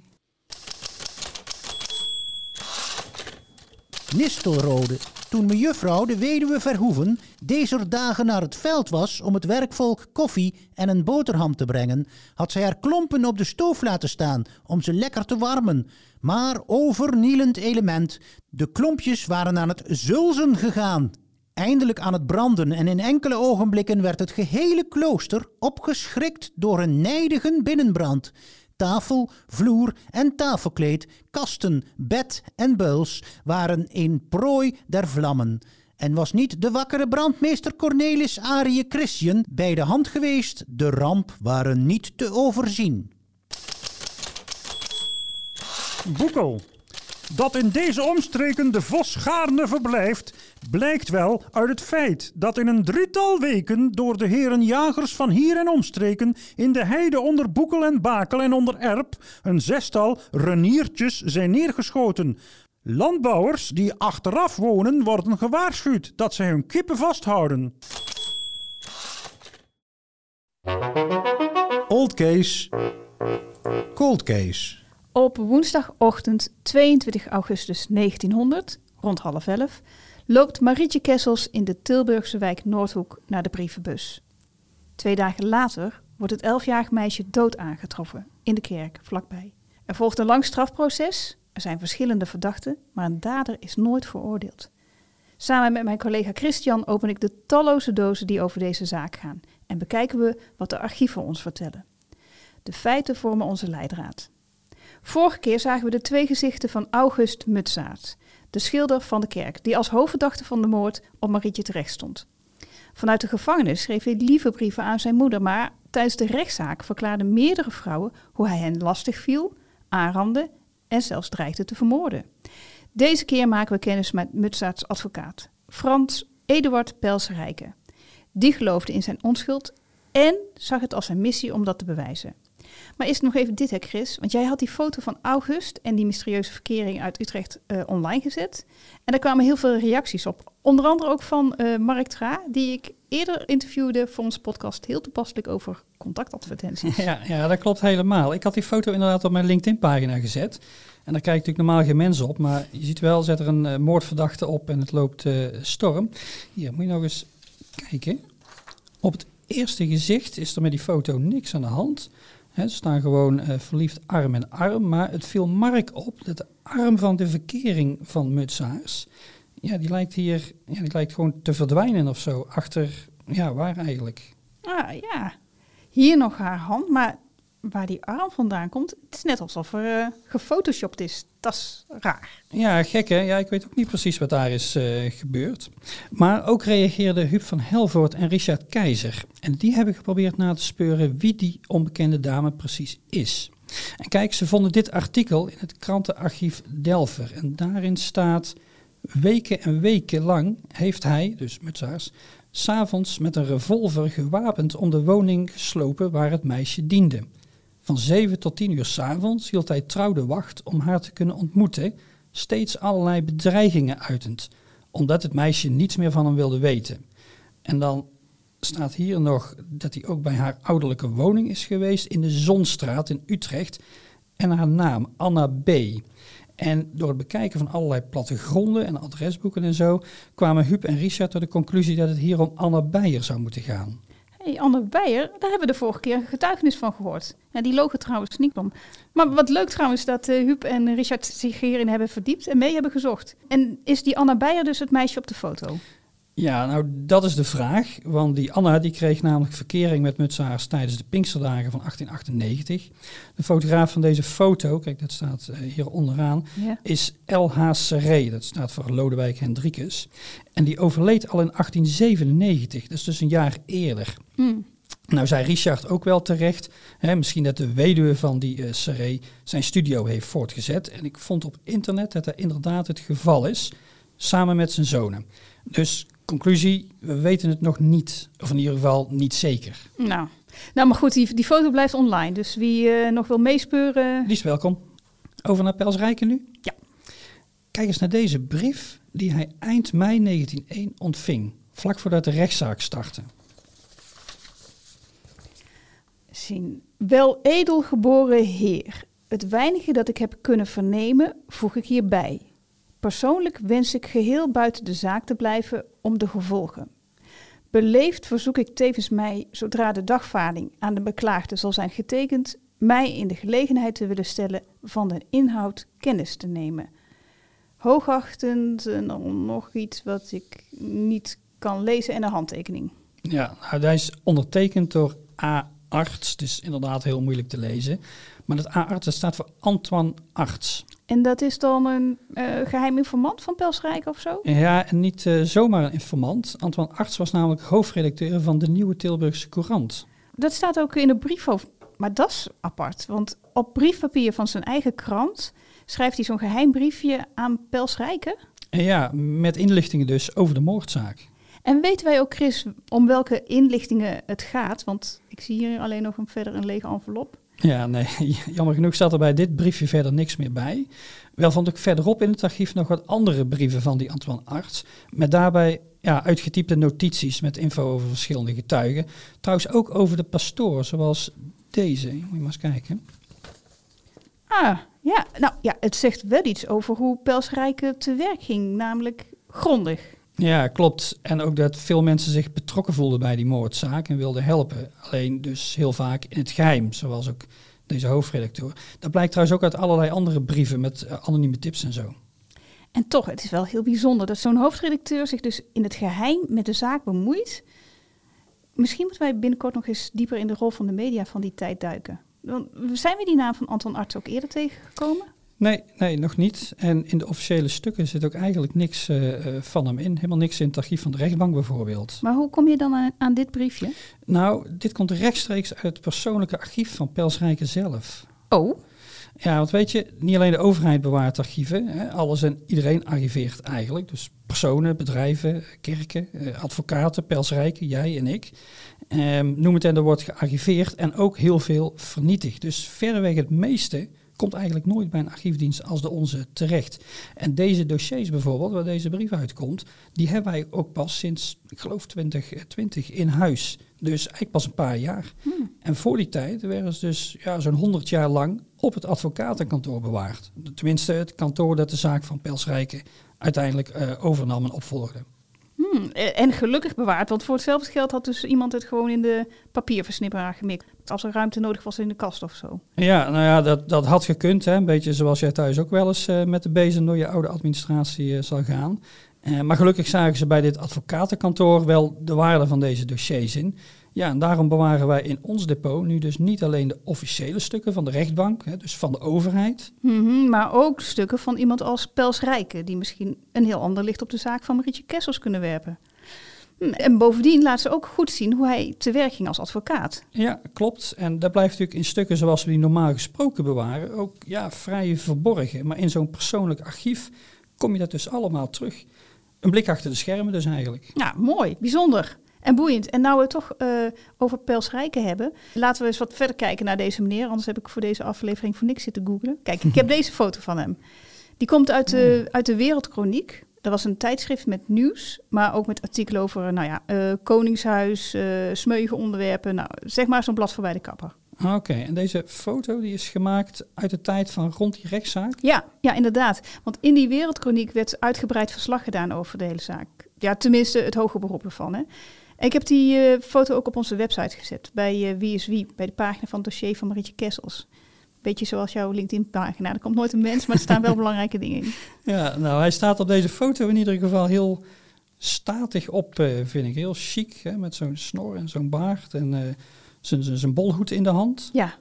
Nistelrode. Toen mejuffrouw de weduwe Verhoeven deze dagen naar het veld was om het werkvolk koffie en een boterham te brengen, had zij haar klompen op de stoof laten staan om ze lekker te warmen. Maar overnielend element, de klompjes waren aan het zulzen gegaan. Eindelijk aan het branden en in enkele ogenblikken werd het gehele klooster opgeschrikt door een nijdige binnenbrand. Tafel, vloer en tafelkleed, kasten, bed en buils waren in prooi der vlammen. En was niet de wakkere brandmeester Cornelis Arie Christian bij de hand geweest, de ramp waren niet te overzien. Boekel. Dat in deze omstreken de vos gaarne verblijft, blijkt wel uit het feit dat in een drietal weken door de heren jagers van hier en omstreken in de heide onder Boekel en Bakel en onder Erp een zestal reniertjes zijn neergeschoten. Landbouwers die achteraf wonen worden gewaarschuwd dat zij hun kippen vasthouden. Old case, cold case. Op woensdagochtend 22 augustus 1900, rond half elf, loopt Marietje Kessels in de Tilburgse wijk Noordhoek naar de brievenbus. Twee dagen later wordt het elfjarig meisje dood aangetroffen in de kerk vlakbij. Er volgt een lang strafproces, er zijn verschillende verdachten, maar een dader is nooit veroordeeld. Samen met mijn collega Christian open ik de talloze dozen die over deze zaak gaan en bekijken we wat de archieven ons vertellen. De feiten vormen onze leidraad. Vorige keer zagen we de twee gezichten van August Mutsaert, de schilder van de kerk, die als hoofdverdachte van de moord op Marietje terecht stond. Vanuit de gevangenis schreef hij lieve brieven aan zijn moeder, maar tijdens de rechtszaak verklaarden meerdere vrouwen hoe hij hen lastig viel, aanrandde en zelfs dreigde te vermoorden. Deze keer maken we kennis met Mutsaerts advocaat, Frans Eduard Pelsrijke. Die geloofde in zijn onschuld en zag het als zijn missie om dat te bewijzen. Maar eerst nog even dit, hè Chris. Want jij had die foto van August en die mysterieuze verkering uit Utrecht eh, online gezet. En daar kwamen heel veel reacties op. Onder andere ook van eh, Mark Tra, die ik eerder interviewde voor onze podcast. Heel toepasselijk over contactadvertenties. Ja, ja, dat klopt helemaal. Ik had die foto inderdaad op mijn LinkedIn-pagina gezet. En daar kijken natuurlijk normaal geen mensen op. Maar je ziet wel, zet er een eh, moordverdachte op en het loopt storm. Hier, moet je nog eens kijken. Op het eerste gezicht is er met die foto niks aan de hand. Ze staan gewoon eh, verliefd arm in arm. Maar het viel Mark op dat de arm van de verkering van Mutsaars... Ja, die lijkt hier ja, die lijkt gewoon te verdwijnen of zo. Achter, ja, waar eigenlijk? Ah ja, hier nog haar hand, maar waar die arm vandaan komt, het is net alsof er eh, gefotoshopt is. Dat is raar. Ja, gek hè? Ja, ik weet ook niet precies wat daar is eh, gebeurd. Maar ook reageerden Huub van Helvoort en Richard Keizer. En die hebben geprobeerd na te speuren wie die onbekende dame precies is. En kijk, ze vonden dit artikel in het krantenarchief Delver. En daarin staat... Weken en weken lang heeft hij, dus Mutsaars, s'avonds met een revolver gewapend om de woning geslopen waar het meisje diende. Van 7 tot 10 uur s'avonds hield hij trouw de wacht om haar te kunnen ontmoeten, steeds allerlei bedreigingen uitend, omdat het meisje niets meer van hem wilde weten. En dan staat hier nog dat hij ook bij haar ouderlijke woning is geweest in de Zonstraat in Utrecht en haar naam Anna B. En door het bekijken van allerlei plattegronden en adresboeken en zo, kwamen Huub en Richard tot de conclusie dat het hier om Anna Beijer zou moeten gaan. Hey, Anne Beijer, daar hebben we de vorige keer getuigenis van gehoord. Ja, die logen trouwens niet om. Maar wat leuk trouwens dat uh, Huub en Richard zich hierin hebben verdiept en mee hebben gezocht. En is die Anna Beijer dus het meisje op de foto? Ja, nou dat is de vraag. Want die Anna die kreeg namelijk verkering met mutsaars tijdens de Pinksterdagen van 1898. De fotograaf van deze foto, kijk dat staat eh, hier onderaan, Ja. is L.H. Serré. Dat staat voor Lodewijk Hendrikus. En die overleed al in 1897, dat is dus een jaar eerder. Hmm. Nou zei Richard ook wel terecht, hè, misschien dat de weduwe van die Serré zijn studio heeft voortgezet. En ik vond op internet dat dat inderdaad het geval is, samen met zijn zonen. Dus conclusie, we weten het nog niet, of in ieder geval niet zeker. Nou. nou, maar goed, die, die foto blijft online. Dus wie eh, nog wil meespeuren... Die is welkom. Over naar Pels Rijken nu? Ja. Kijk eens naar deze brief die hij eind mei 1901 ontving, vlak voordat de rechtszaak startte. zien. Wel edelgeboren heer, het weinige dat ik heb kunnen vernemen, voeg ik hierbij. Persoonlijk wens ik geheel buiten de zaak te blijven om de gevolgen. Beleefd verzoek ik tevens mij, zodra de dagvaarding aan de beklaagde zal zijn getekend, mij in de gelegenheid te willen stellen van de inhoud kennis te nemen. Hoogachtend en dan nog iets wat ik niet kan lezen en een handtekening. Ja, nou, hij is ondertekend door A. Arts, dus inderdaad heel moeilijk te lezen. Maar dat A. Arts dat staat voor Antoine Arts. En dat is dan een eh, geheim informant van Pelsrijk of zo? Ja, en niet eh, zomaar een informant. Antoine Arts was namelijk hoofdredacteur van de Nieuwe Tilburgse Courant. Dat staat ook in de brief over. Maar dat is apart, want op briefpapier van zijn eigen krant schrijft hij zo'n geheim briefje aan Pelsrijken. En ja, met inlichtingen dus over de moordzaak. En weten wij ook, Chris, om welke inlichtingen het gaat? Want ik zie hier alleen nog een, verder een lege envelop. Ja, nee, jammer genoeg staat er bij dit briefje verder niks meer bij. Wel vond ik verderop in het archief nog wat andere brieven van die Antoine Arts. Met daarbij ja, uitgetypte notities met info over verschillende getuigen. Trouwens ook over de pastoor, zoals deze. Moet je maar eens kijken. Ah, ja. Nou ja, het zegt wel iets over hoe Pelsrijken te werk ging, namelijk grondig. Ja, klopt. En ook dat veel mensen zich betrokken voelden bij die moordzaak en wilden helpen. Alleen dus heel vaak in het geheim, zoals ook deze hoofdredacteur. Dat blijkt trouwens ook uit allerlei andere brieven met eh, anonieme tips en zo. En toch, het is wel heel bijzonder dat zo'n hoofdredacteur zich dus in het geheim met de zaak bemoeit. Misschien moeten wij binnenkort nog eens dieper in de rol van de media van die tijd duiken. Want zijn we die naam van Anton Arts ook eerder tegengekomen? Nee, nee, nog niet. En in de officiële stukken zit ook eigenlijk niks eh, eh, van hem in. Helemaal niks in het archief van de rechtbank bijvoorbeeld. Maar hoe kom je dan aan, aan dit briefje? Nou, dit komt rechtstreeks uit het persoonlijke archief van Pelsrijken zelf. Oh, Ja, want weet je, niet alleen de overheid bewaart archieven. Hè, alles en iedereen archiveert eigenlijk. Dus personen, bedrijven, kerken, eh, advocaten, Pelsrijken, jij en ik. Ehm, noem het en er wordt gearchiveerd en ook heel veel vernietigd. Dus verreweg het meeste komt eigenlijk nooit bij een archiefdienst als de onze terecht. En deze dossiers bijvoorbeeld, waar deze brief uitkomt, die hebben wij ook pas sinds, ik geloof 2020 in huis. Dus eigenlijk pas een paar jaar. En voor die tijd werden ze dus ja, zo'n 100 jaar lang op het advocatenkantoor bewaard. Tenminste, het kantoor dat de zaak van Pelsrijken uiteindelijk eh, overnam en opvolgde. Eh, en gelukkig bewaard, want voor hetzelfde geld had dus iemand het gewoon in de papierversnipperaar gemikt. Als er ruimte nodig was in de kast of zo. Ja, nou ja, dat, dat had gekund. Hè. Een beetje zoals jij thuis ook wel eens eh, met de bezem door je oude administratie eh, zal gaan. Maar gelukkig zagen ze bij dit advocatenkantoor wel de waarde van deze dossiers in. Ja, en daarom bewaren wij in ons depot nu dus niet alleen de officiële stukken van de rechtbank, hè, dus van de overheid. Mhm, maar ook stukken van iemand als Pels Rijken, die misschien een heel ander licht op de zaak van Marietje Kessels kunnen werpen. Hm, En bovendien laat ze ook goed zien hoe hij te werk ging als advocaat. Ja, klopt. En dat blijft natuurlijk in stukken zoals we die normaal gesproken bewaren ook ja, vrij verborgen. Maar in zo'n persoonlijk archief kom je dat dus allemaal terug. Een blik achter de schermen dus eigenlijk. Ja, mooi, bijzonder en boeiend. En nou we het toch eh, over Pels Rijken hebben, laten we eens wat verder kijken naar deze meneer. Anders heb ik voor deze aflevering voor niks zitten googlen. Kijk, ik heb deze foto van hem. Die komt uit de, uit de Wereldkroniek. Dat was een tijdschrift met nieuws, maar ook met artikelen over nou ja, eh, Koningshuis, eh smeuïge onderwerpen. Nou, zeg maar zo'n blad voorbij de kapper. Oké, en deze foto die is gemaakt uit de tijd van rond die rechtszaak. Ja, ja, inderdaad. Want in die Wereldkroniek werd uitgebreid verslag gedaan over de hele zaak. Ja, tenminste het hoge beroep ervan. Hè. Ik heb die eh, foto ook op onze website gezet, bij eh, Wie is Wie, bij de pagina van het dossier van Marietje Kessels. Beetje zoals jouw LinkedIn-pagina. Er komt nooit een mens, maar er staan wel belangrijke dingen in. Ja, nou hij staat op deze foto in ieder geval heel statig op, eh, vind ik. Heel chic, hè, met zo'n snor en zo'n baard en zijn- bolhoed in de hand. Ja,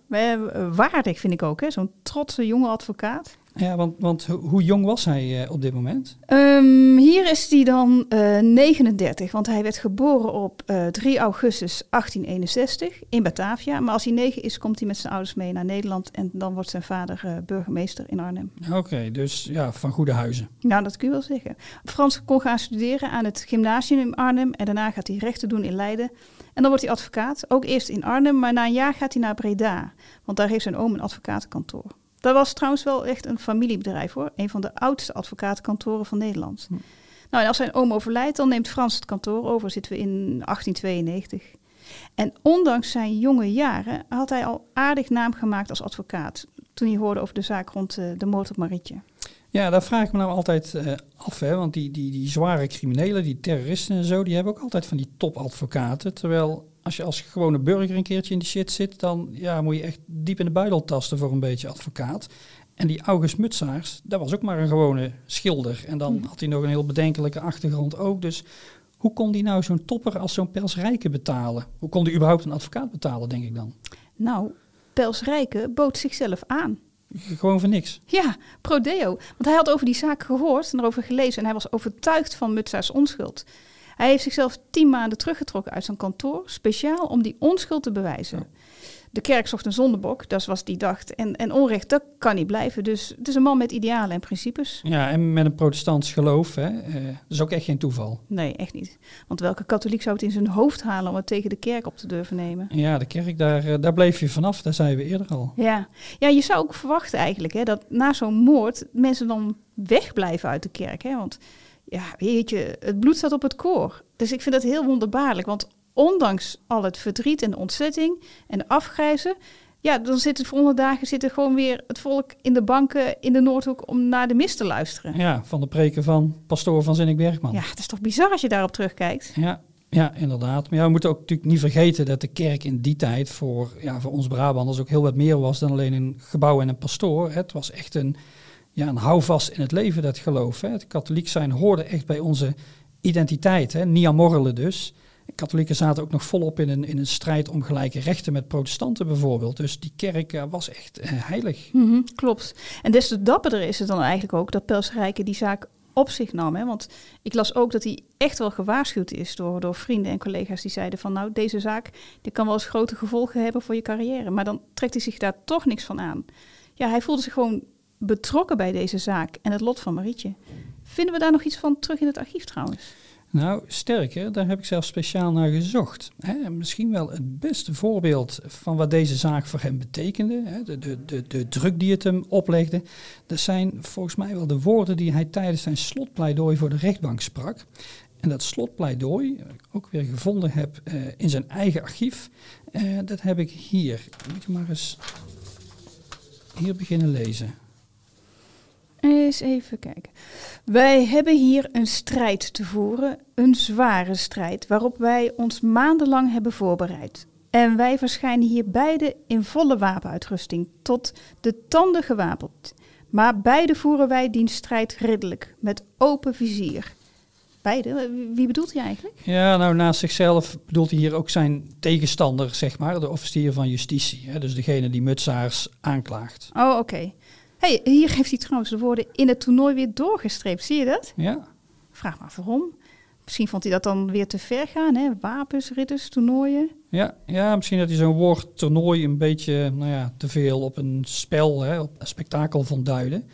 waardig vind ik ook, hè? Zo'n trotse jonge advocaat. Ja, want, want ho- hoe jong was hij eh, op dit moment? Ehm, hier is hij dan eh, 39, want hij werd geboren op eh, 3 augustus 1861 in Batavia. Maar als hij 9 is, komt hij met zijn ouders mee naar Nederland en dan wordt zijn vader eh, burgemeester in Arnhem. Oké, dus ja, van goede huizen. Nou, dat kun je wel zeggen. Frans kon gaan studeren aan het gymnasium in Arnhem en daarna gaat hij rechten doen in Leiden. En dan wordt hij advocaat, ook eerst in Arnhem, maar na een jaar gaat hij naar Breda, want daar heeft zijn oom een advocatenkantoor. Dat was trouwens wel echt een familiebedrijf hoor, een van de oudste advocatenkantoren van Nederland. Nou, en als zijn oom overlijdt, dan neemt Frans het kantoor over, zitten we in 1892. En ondanks zijn jonge jaren had hij al aardig naam gemaakt als advocaat, toen hij hoorde over de zaak rond eh, de moord op Marietje. Ja, daar vraag ik me nou altijd eh, af, hè, want die, die, die zware criminelen, die terroristen en zo, die hebben ook altijd van die topadvocaten. Terwijl als je als gewone burger een keertje in die shit zit, dan ja, moet je echt diep in de buidel tasten voor een beetje advocaat. En die August Mutsaars, dat was ook maar een gewone schilder. En dan had hij nog een heel bedenkelijke achtergrond ook. Dus hoe kon die nou zo'n topper als zo'n Pels Rijken betalen? Hoe kon die überhaupt een advocaat betalen, denk ik dan? Nou, Pels Rijke bood zichzelf aan. Gewoon voor niks. Ja, prodeo. Want hij had over die zaak gehoord en erover gelezen en hij was overtuigd van Mutsa's onschuld. Hij heeft zichzelf tien maanden teruggetrokken uit zijn kantoor, speciaal om die onschuld te bewijzen. De kerk zocht een zondebok, dat wat hij dacht. En, en onrecht, dat kan niet blijven. Dus het is een man met idealen en principes. Ja, en met een protestants geloof, hè. eh, dat is ook echt geen toeval. Nee, echt niet. Want welke katholiek zou het in zijn hoofd halen om het tegen de kerk op te durven nemen? Ja, de kerk, daar, eh, daar bleef je vanaf, daar zeiden we eerder al. Ja. ja, je zou ook verwachten eigenlijk hè, dat na zo'n moord mensen dan wegblijven uit de kerk. Hè? Want ja, weet je, het bloed staat op het koor. Dus ik vind dat heel wonderbaarlijk. Want ondanks al het verdriet en de ontzetting en de afgrijzen... Ja, dan zit het volgende dagen zit er gewoon weer het volk in de banken in de Noordhoek om naar de mis te luisteren. Ja, van de preken van pastoor van Zinnik Bergman. Ja, het is toch bizar als je daarop terugkijkt. Ja, ja, inderdaad. Maar ja, we moeten ook natuurlijk niet vergeten dat de kerk in die tijd voor, ja, voor ons Brabanders ook heel wat meer was dan alleen een gebouw en een pastoor. Het was echt een, ja, een houvast in het leven, dat geloof. Hè. Het katholiek zijn hoorde echt bij onze identiteit, hè. niet morrelen dus. Katholieken zaten ook nog volop in een, in een strijd om gelijke rechten met protestanten bijvoorbeeld. Dus die kerk eh, was echt eh, heilig. Mhm, klopt. En des te dapperder is het dan eigenlijk ook dat Pels Rijke die zaak op zich nam. Hè? Want ik las ook dat hij echt wel gewaarschuwd is door, door vrienden en collega's die zeiden van nou deze zaak die kan wel eens grote gevolgen hebben voor je carrière. Maar dan trekt hij zich daar toch niks van aan. Ja, hij voelde zich gewoon betrokken bij deze zaak en het lot van Marietje. Vinden we daar nog iets van terug in het archief trouwens? Nou, sterker, daar heb ik zelfs speciaal naar gezocht. Misschien wel het beste voorbeeld van wat deze zaak voor hem betekende. De, de, de druk die het hem oplegde. Dat zijn volgens mij wel de woorden die hij tijdens zijn slotpleidooi voor de rechtbank sprak. En dat slotpleidooi, dat ik ook weer gevonden heb eh, in zijn eigen archief, eh, dat heb ik hier. Moet je maar eens hier beginnen lezen. Eens even kijken. Wij hebben hier een strijd te voeren, een zware strijd, waarop wij ons maandenlang hebben voorbereid. En wij verschijnen hier beide in volle wapenuitrusting, tot de tanden gewapend. Maar beide voeren wij die strijd ridderlijk, met open vizier. Beide? Wie bedoelt hij eigenlijk? Ja, nou naast zichzelf bedoelt hij hier ook zijn tegenstander, zeg maar, de officier van justitie. Hè, dus degene die Mutsaars aanklaagt. Oh, oké. Hey, hier heeft hij trouwens de woorden in het toernooi weer doorgestreept. Zie je dat? Ja, Vraag maar waarom. Misschien vond hij dat dan weer te ver gaan, hè? Wapens, ridders, toernooien. ja, ja misschien dat hij zo'n woord toernooi een beetje nou ja, te veel op een spel, hè, op een spektakel vond duiden.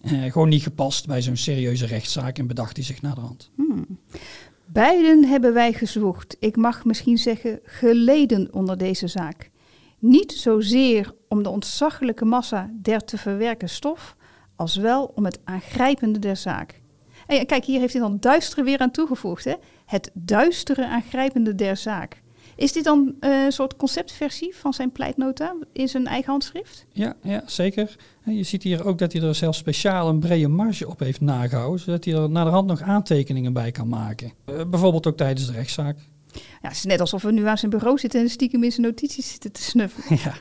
Eh, gewoon niet gepast bij zo'n serieuze rechtszaak en bedacht hij zich naderhand. Hmm. Beiden hebben wij gezwoegd, ik mag misschien zeggen geleden onder deze zaak. Niet zozeer om de ontzaglijke massa der te verwerken stof, als wel om het aangrijpende der zaak. En kijk, hier heeft hij dan duistere weer aan toegevoegd. Hè? Het duistere aangrijpende der zaak. Is dit dan eh, een soort conceptversie van zijn pleitnota in zijn eigen handschrift? Ja, ja, zeker. En je ziet hier ook dat hij er zelfs speciaal een brede marge op heeft nagehouden, zodat hij er naderhand nog aantekeningen bij kan maken. Eh, bijvoorbeeld ook tijdens de rechtszaak. Ja, het is net alsof we nu aan zijn bureau zitten en stiekem in zijn notities zitten te snuffelen. ja.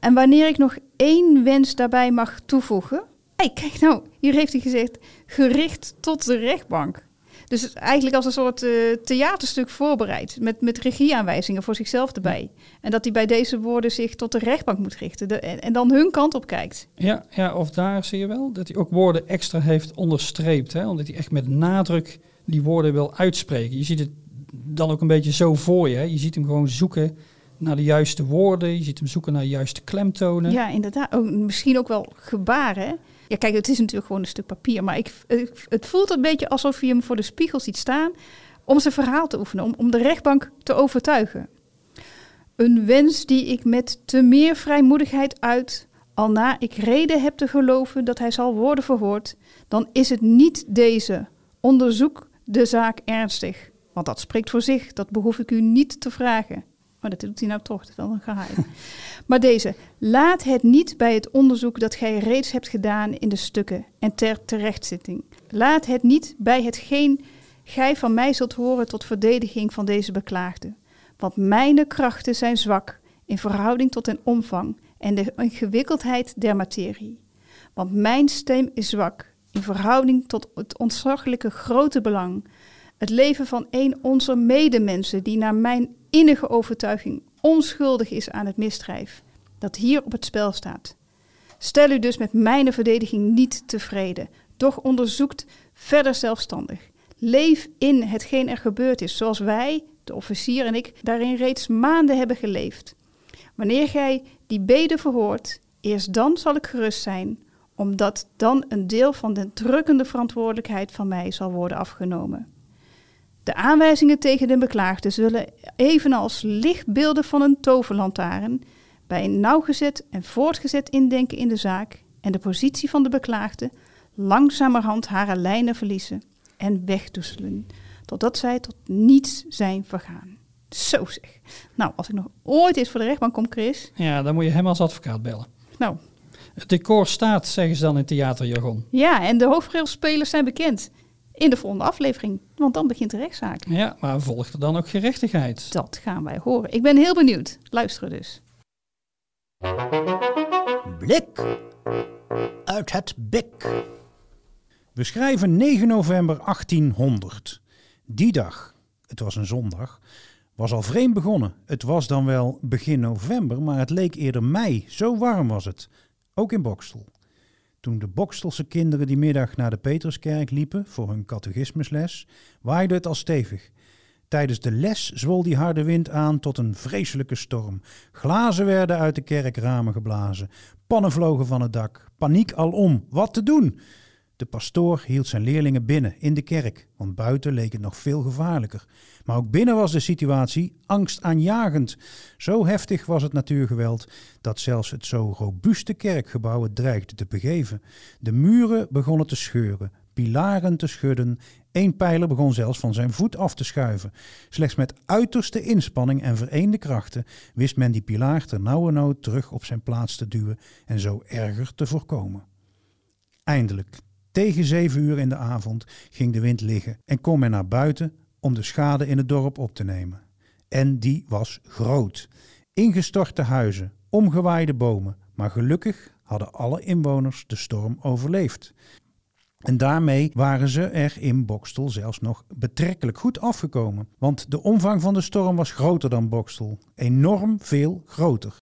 En wanneer ik nog één wens daarbij mag toevoegen. Hé, kijk nou, hier heeft hij gezegd, gericht tot de rechtbank. Dus eigenlijk als een soort eh, theaterstuk voorbereid. Met, met regieaanwijzingen voor zichzelf erbij. En dat hij bij deze woorden zich tot de rechtbank moet richten. De, en, en dan hun kant op kijkt. Ja, ja, of daar zie je wel dat hij ook woorden extra heeft onderstreept. Hè? Omdat hij echt met nadruk die woorden wil uitspreken. Je ziet het dan ook een beetje zo voor je. Hè? Je ziet hem gewoon zoeken naar de juiste woorden. Je ziet hem zoeken naar de juiste klemtonen. Ja, inderdaad. Misschien ook wel gebaren. Ja, kijk, het is natuurlijk gewoon een stuk papier. Maar ik, het voelt een beetje alsof je hem voor de spiegel ziet staan. om zijn verhaal te oefenen. Om, om de rechtbank te overtuigen. Een wens die ik met te meer vrijmoedigheid uit. al na ik reden heb te geloven dat hij zal worden verhoord. dan is het niet deze. Onderzoek de zaak ernstig. Want dat spreekt voor zich, dat behoef ik u niet te vragen. Maar dat doet hij nou toch, dat is wel een geheim. maar deze, laat het niet bij het onderzoek dat gij reeds hebt gedaan in de stukken en ter terechtzitting. Laat het niet bij hetgeen gij van mij zult horen tot verdediging van deze beklaagde. Want mijn krachten zijn zwak in verhouding tot den omvang en de ingewikkeldheid der materie. Want mijn stem is zwak in verhouding tot het ontzaglijke grote belang. Het leven van een onze medemensen die naar mijn innige overtuiging onschuldig is aan het misdrijf dat hier op het spel staat. Stel u dus met mijn verdediging niet tevreden, doch onderzoekt verder zelfstandig. Leef in hetgeen er gebeurd is, zoals wij, de officier en ik, daarin reeds maanden hebben geleefd. Wanneer gij die bede verhoort, eerst dan zal ik gerust zijn, omdat dan een deel van de drukkende verantwoordelijkheid van mij zal worden afgenomen. De aanwijzingen tegen de beklaagde zullen, evenals lichtbeelden van een toverlantaarn, bij een nauwgezet en voortgezet indenken in de zaak en de positie van de beklaagde, langzamerhand haar lijnen verliezen en wegdoezelen, totdat zij tot niets zijn vergaan. Zo zeg. Nou, als ik nog ooit eens voor de rechtbank kom, Chris. Ja, dan moet je hem als advocaat bellen. Nou, Het decor staat, zeggen ze dan in theaterjargon. ja, en de hoofdrolspelers zijn bekend in de volgende aflevering, want dan begint de rechtszaak. Ja, maar volgt er dan ook gerechtigheid? Dat gaan wij horen. Ik ben heel benieuwd. Luisteren dus. Blik uit het bik. We schrijven 9 november 1800. Die dag, het was een zondag, was al vreemd begonnen. Het was dan wel begin november, maar het leek eerder mei. Zo warm was het. Ook in Bokstel. Toen de Bokstelse kinderen die middag naar de Petruskerk liepen voor hun catechismusles, waaide het al stevig. Tijdens de les zwol die harde wind aan tot een vreselijke storm. Glazen werden uit de kerkramen geblazen. Pannen vlogen van het dak. Paniek alom. Wat te doen? De pastoor hield zijn leerlingen binnen in de kerk, want buiten leek het nog veel gevaarlijker. Maar ook binnen was de situatie angstaanjagend. Zo heftig was het natuurgeweld dat zelfs het zo robuuste kerkgebouw het dreigde te begeven. De muren begonnen te scheuren, pilaren te schudden. Eén pijler begon zelfs van zijn voet af te schuiven. Slechts met uiterste inspanning en vereende krachten wist men die pilaar ter nauwernood terug op zijn plaats te duwen en zo erger te voorkomen. Eindelijk, tegen zeven uur in de avond, ging de wind liggen en kon men naar buiten om de schade in het dorp op te nemen. En die was groot. Ingestorte huizen, omgewaaide bomen, maar gelukkig hadden alle inwoners de storm overleefd. En daarmee waren ze er in Bokstel zelfs nog betrekkelijk goed afgekomen. Want de omvang van de storm was groter dan Bokstel. Enorm veel groter.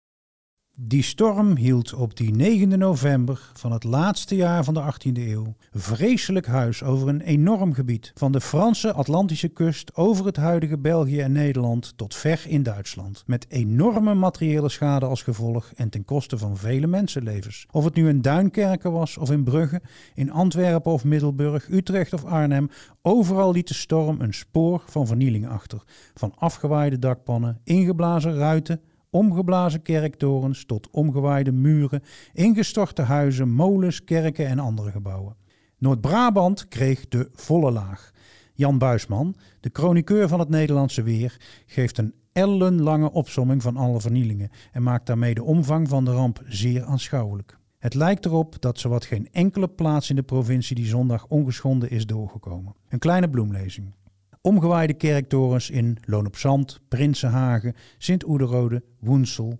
Die storm hield op die 9 november van het laatste jaar van de 18e eeuw vreselijk huis over een enorm gebied. Van de Franse Atlantische kust over het huidige België en Nederland tot ver in Duitsland. Met enorme materiële schade als gevolg en ten koste van vele mensenlevens. Of het nu in Duinkerken was of in Brugge, in Antwerpen of Middelburg, Utrecht of Arnhem, overal liet de storm een spoor van vernieling achter. Van afgewaaide dakpannen, ingeblazen ruiten, omgeblazen kerktorens tot omgewaaide muren, ingestorte huizen, molens, kerken en andere gebouwen. Noord-Brabant kreeg de volle laag. Jan Buisman, de chroniqueur van het Nederlandse weer, geeft een ellenlange opsomming van alle vernielingen en maakt daarmee de omvang van de ramp zeer aanschouwelijk. Het lijkt erop dat zowat geen enkele plaats in de provincie die zondag ongeschonden is doorgekomen. Een kleine bloemlezing. Omgewaaide kerktorens in Loon op Zand, Prinsenhagen, Sint-Oederode, Woensel.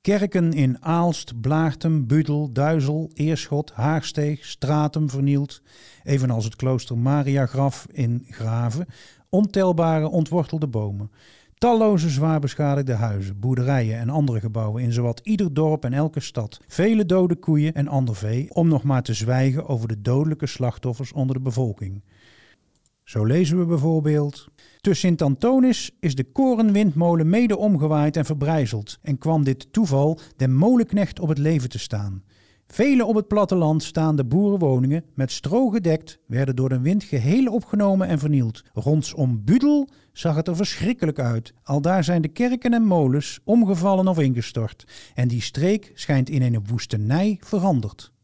Kerken in Aalst, Blaartem, Budel, Duizel, Eerschot, Haarsteeg, Stratum vernield. Evenals het klooster Mariagraf in Graven. Ontelbare ontwortelde bomen. Talloze zwaar beschadigde huizen, boerderijen en andere gebouwen in zowat ieder dorp en elke stad. Vele dode koeien en ander vee, om nog maar te zwijgen over de dodelijke slachtoffers onder de bevolking. Zo lezen we bijvoorbeeld. Te Sint-Antonis is de korenwindmolen mede omgewaaid en verbrijzeld en kwam dit toeval den molenknecht op het leven te staan. Vele op het platteland staande boerenwoningen, met stro gedekt, werden door de wind geheel opgenomen en vernield. Rondom Budel zag het er verschrikkelijk uit. Aldaar zijn de kerken en molens omgevallen of ingestort. En die streek schijnt in een woestenij veranderd.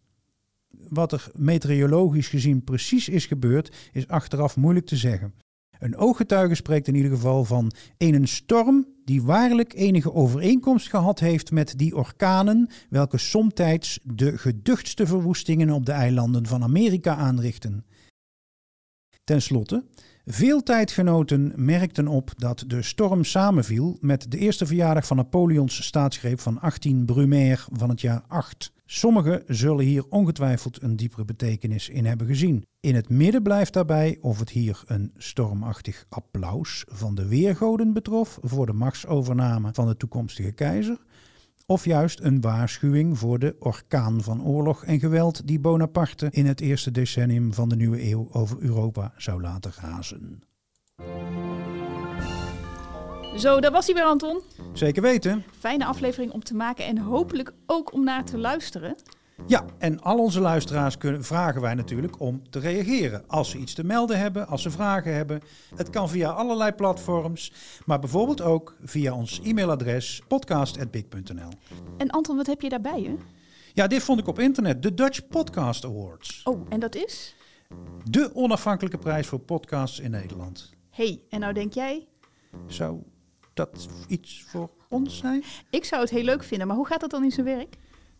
Wat er meteorologisch gezien precies is gebeurd, is achteraf moeilijk te zeggen. Een ooggetuige spreekt in ieder geval van een storm die waarlijk enige overeenkomst gehad heeft met die orkanen, welke somtijds de geduchtste verwoestingen op de eilanden van Amerika aanrichten. Ten slotte, veel tijdgenoten merkten op dat de storm samenviel met de eerste verjaardag van Napoleons staatsgreep van 18 Brumaire van het jaar 8. Sommigen zullen hier ongetwijfeld een diepere betekenis in hebben gezien. In het midden blijft daarbij of het hier een stormachtig applaus van de weergoden betrof voor de machtsovername van de toekomstige keizer, of juist een waarschuwing voor de orkaan van oorlog en geweld die Bonaparte in het eerste decennium van de nieuwe eeuw over Europa zou laten razen. Zo, daar was hij weer, Anton. Zeker weten. Fijne aflevering om te maken en hopelijk ook om naar te luisteren. Ja, en al onze luisteraars kunnen, vragen wij natuurlijk om te reageren. Als ze iets te melden hebben, als ze vragen hebben. Het kan via allerlei platforms, maar bijvoorbeeld ook via ons e-mailadres podcast.big.nl. En Anton, wat heb je daarbij, hè? Ja, dit vond ik op internet. De Dutch Podcast Awards. Oh, en dat is? De onafhankelijke prijs voor podcasts in Nederland. hey, en nou denk jij? Zou dat iets voor ons zijn? Ik zou het heel leuk vinden, maar hoe gaat dat dan in zijn werk?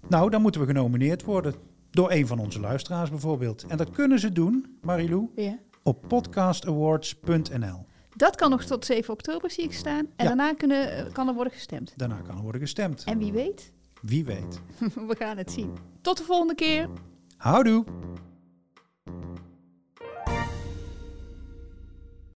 Nou, dan moeten we genomineerd worden. Door een van onze luisteraars bijvoorbeeld. En dat kunnen ze doen, Marilou, Ja. op podcastawards.nl. Dat kan nog tot 7 oktober, zie ik staan. En Ja. daarna kunnen, eh, kan er worden gestemd. Daarna kan er worden gestemd. En wie weet, Wie weet. we gaan het zien. Tot de volgende keer. Houdoe!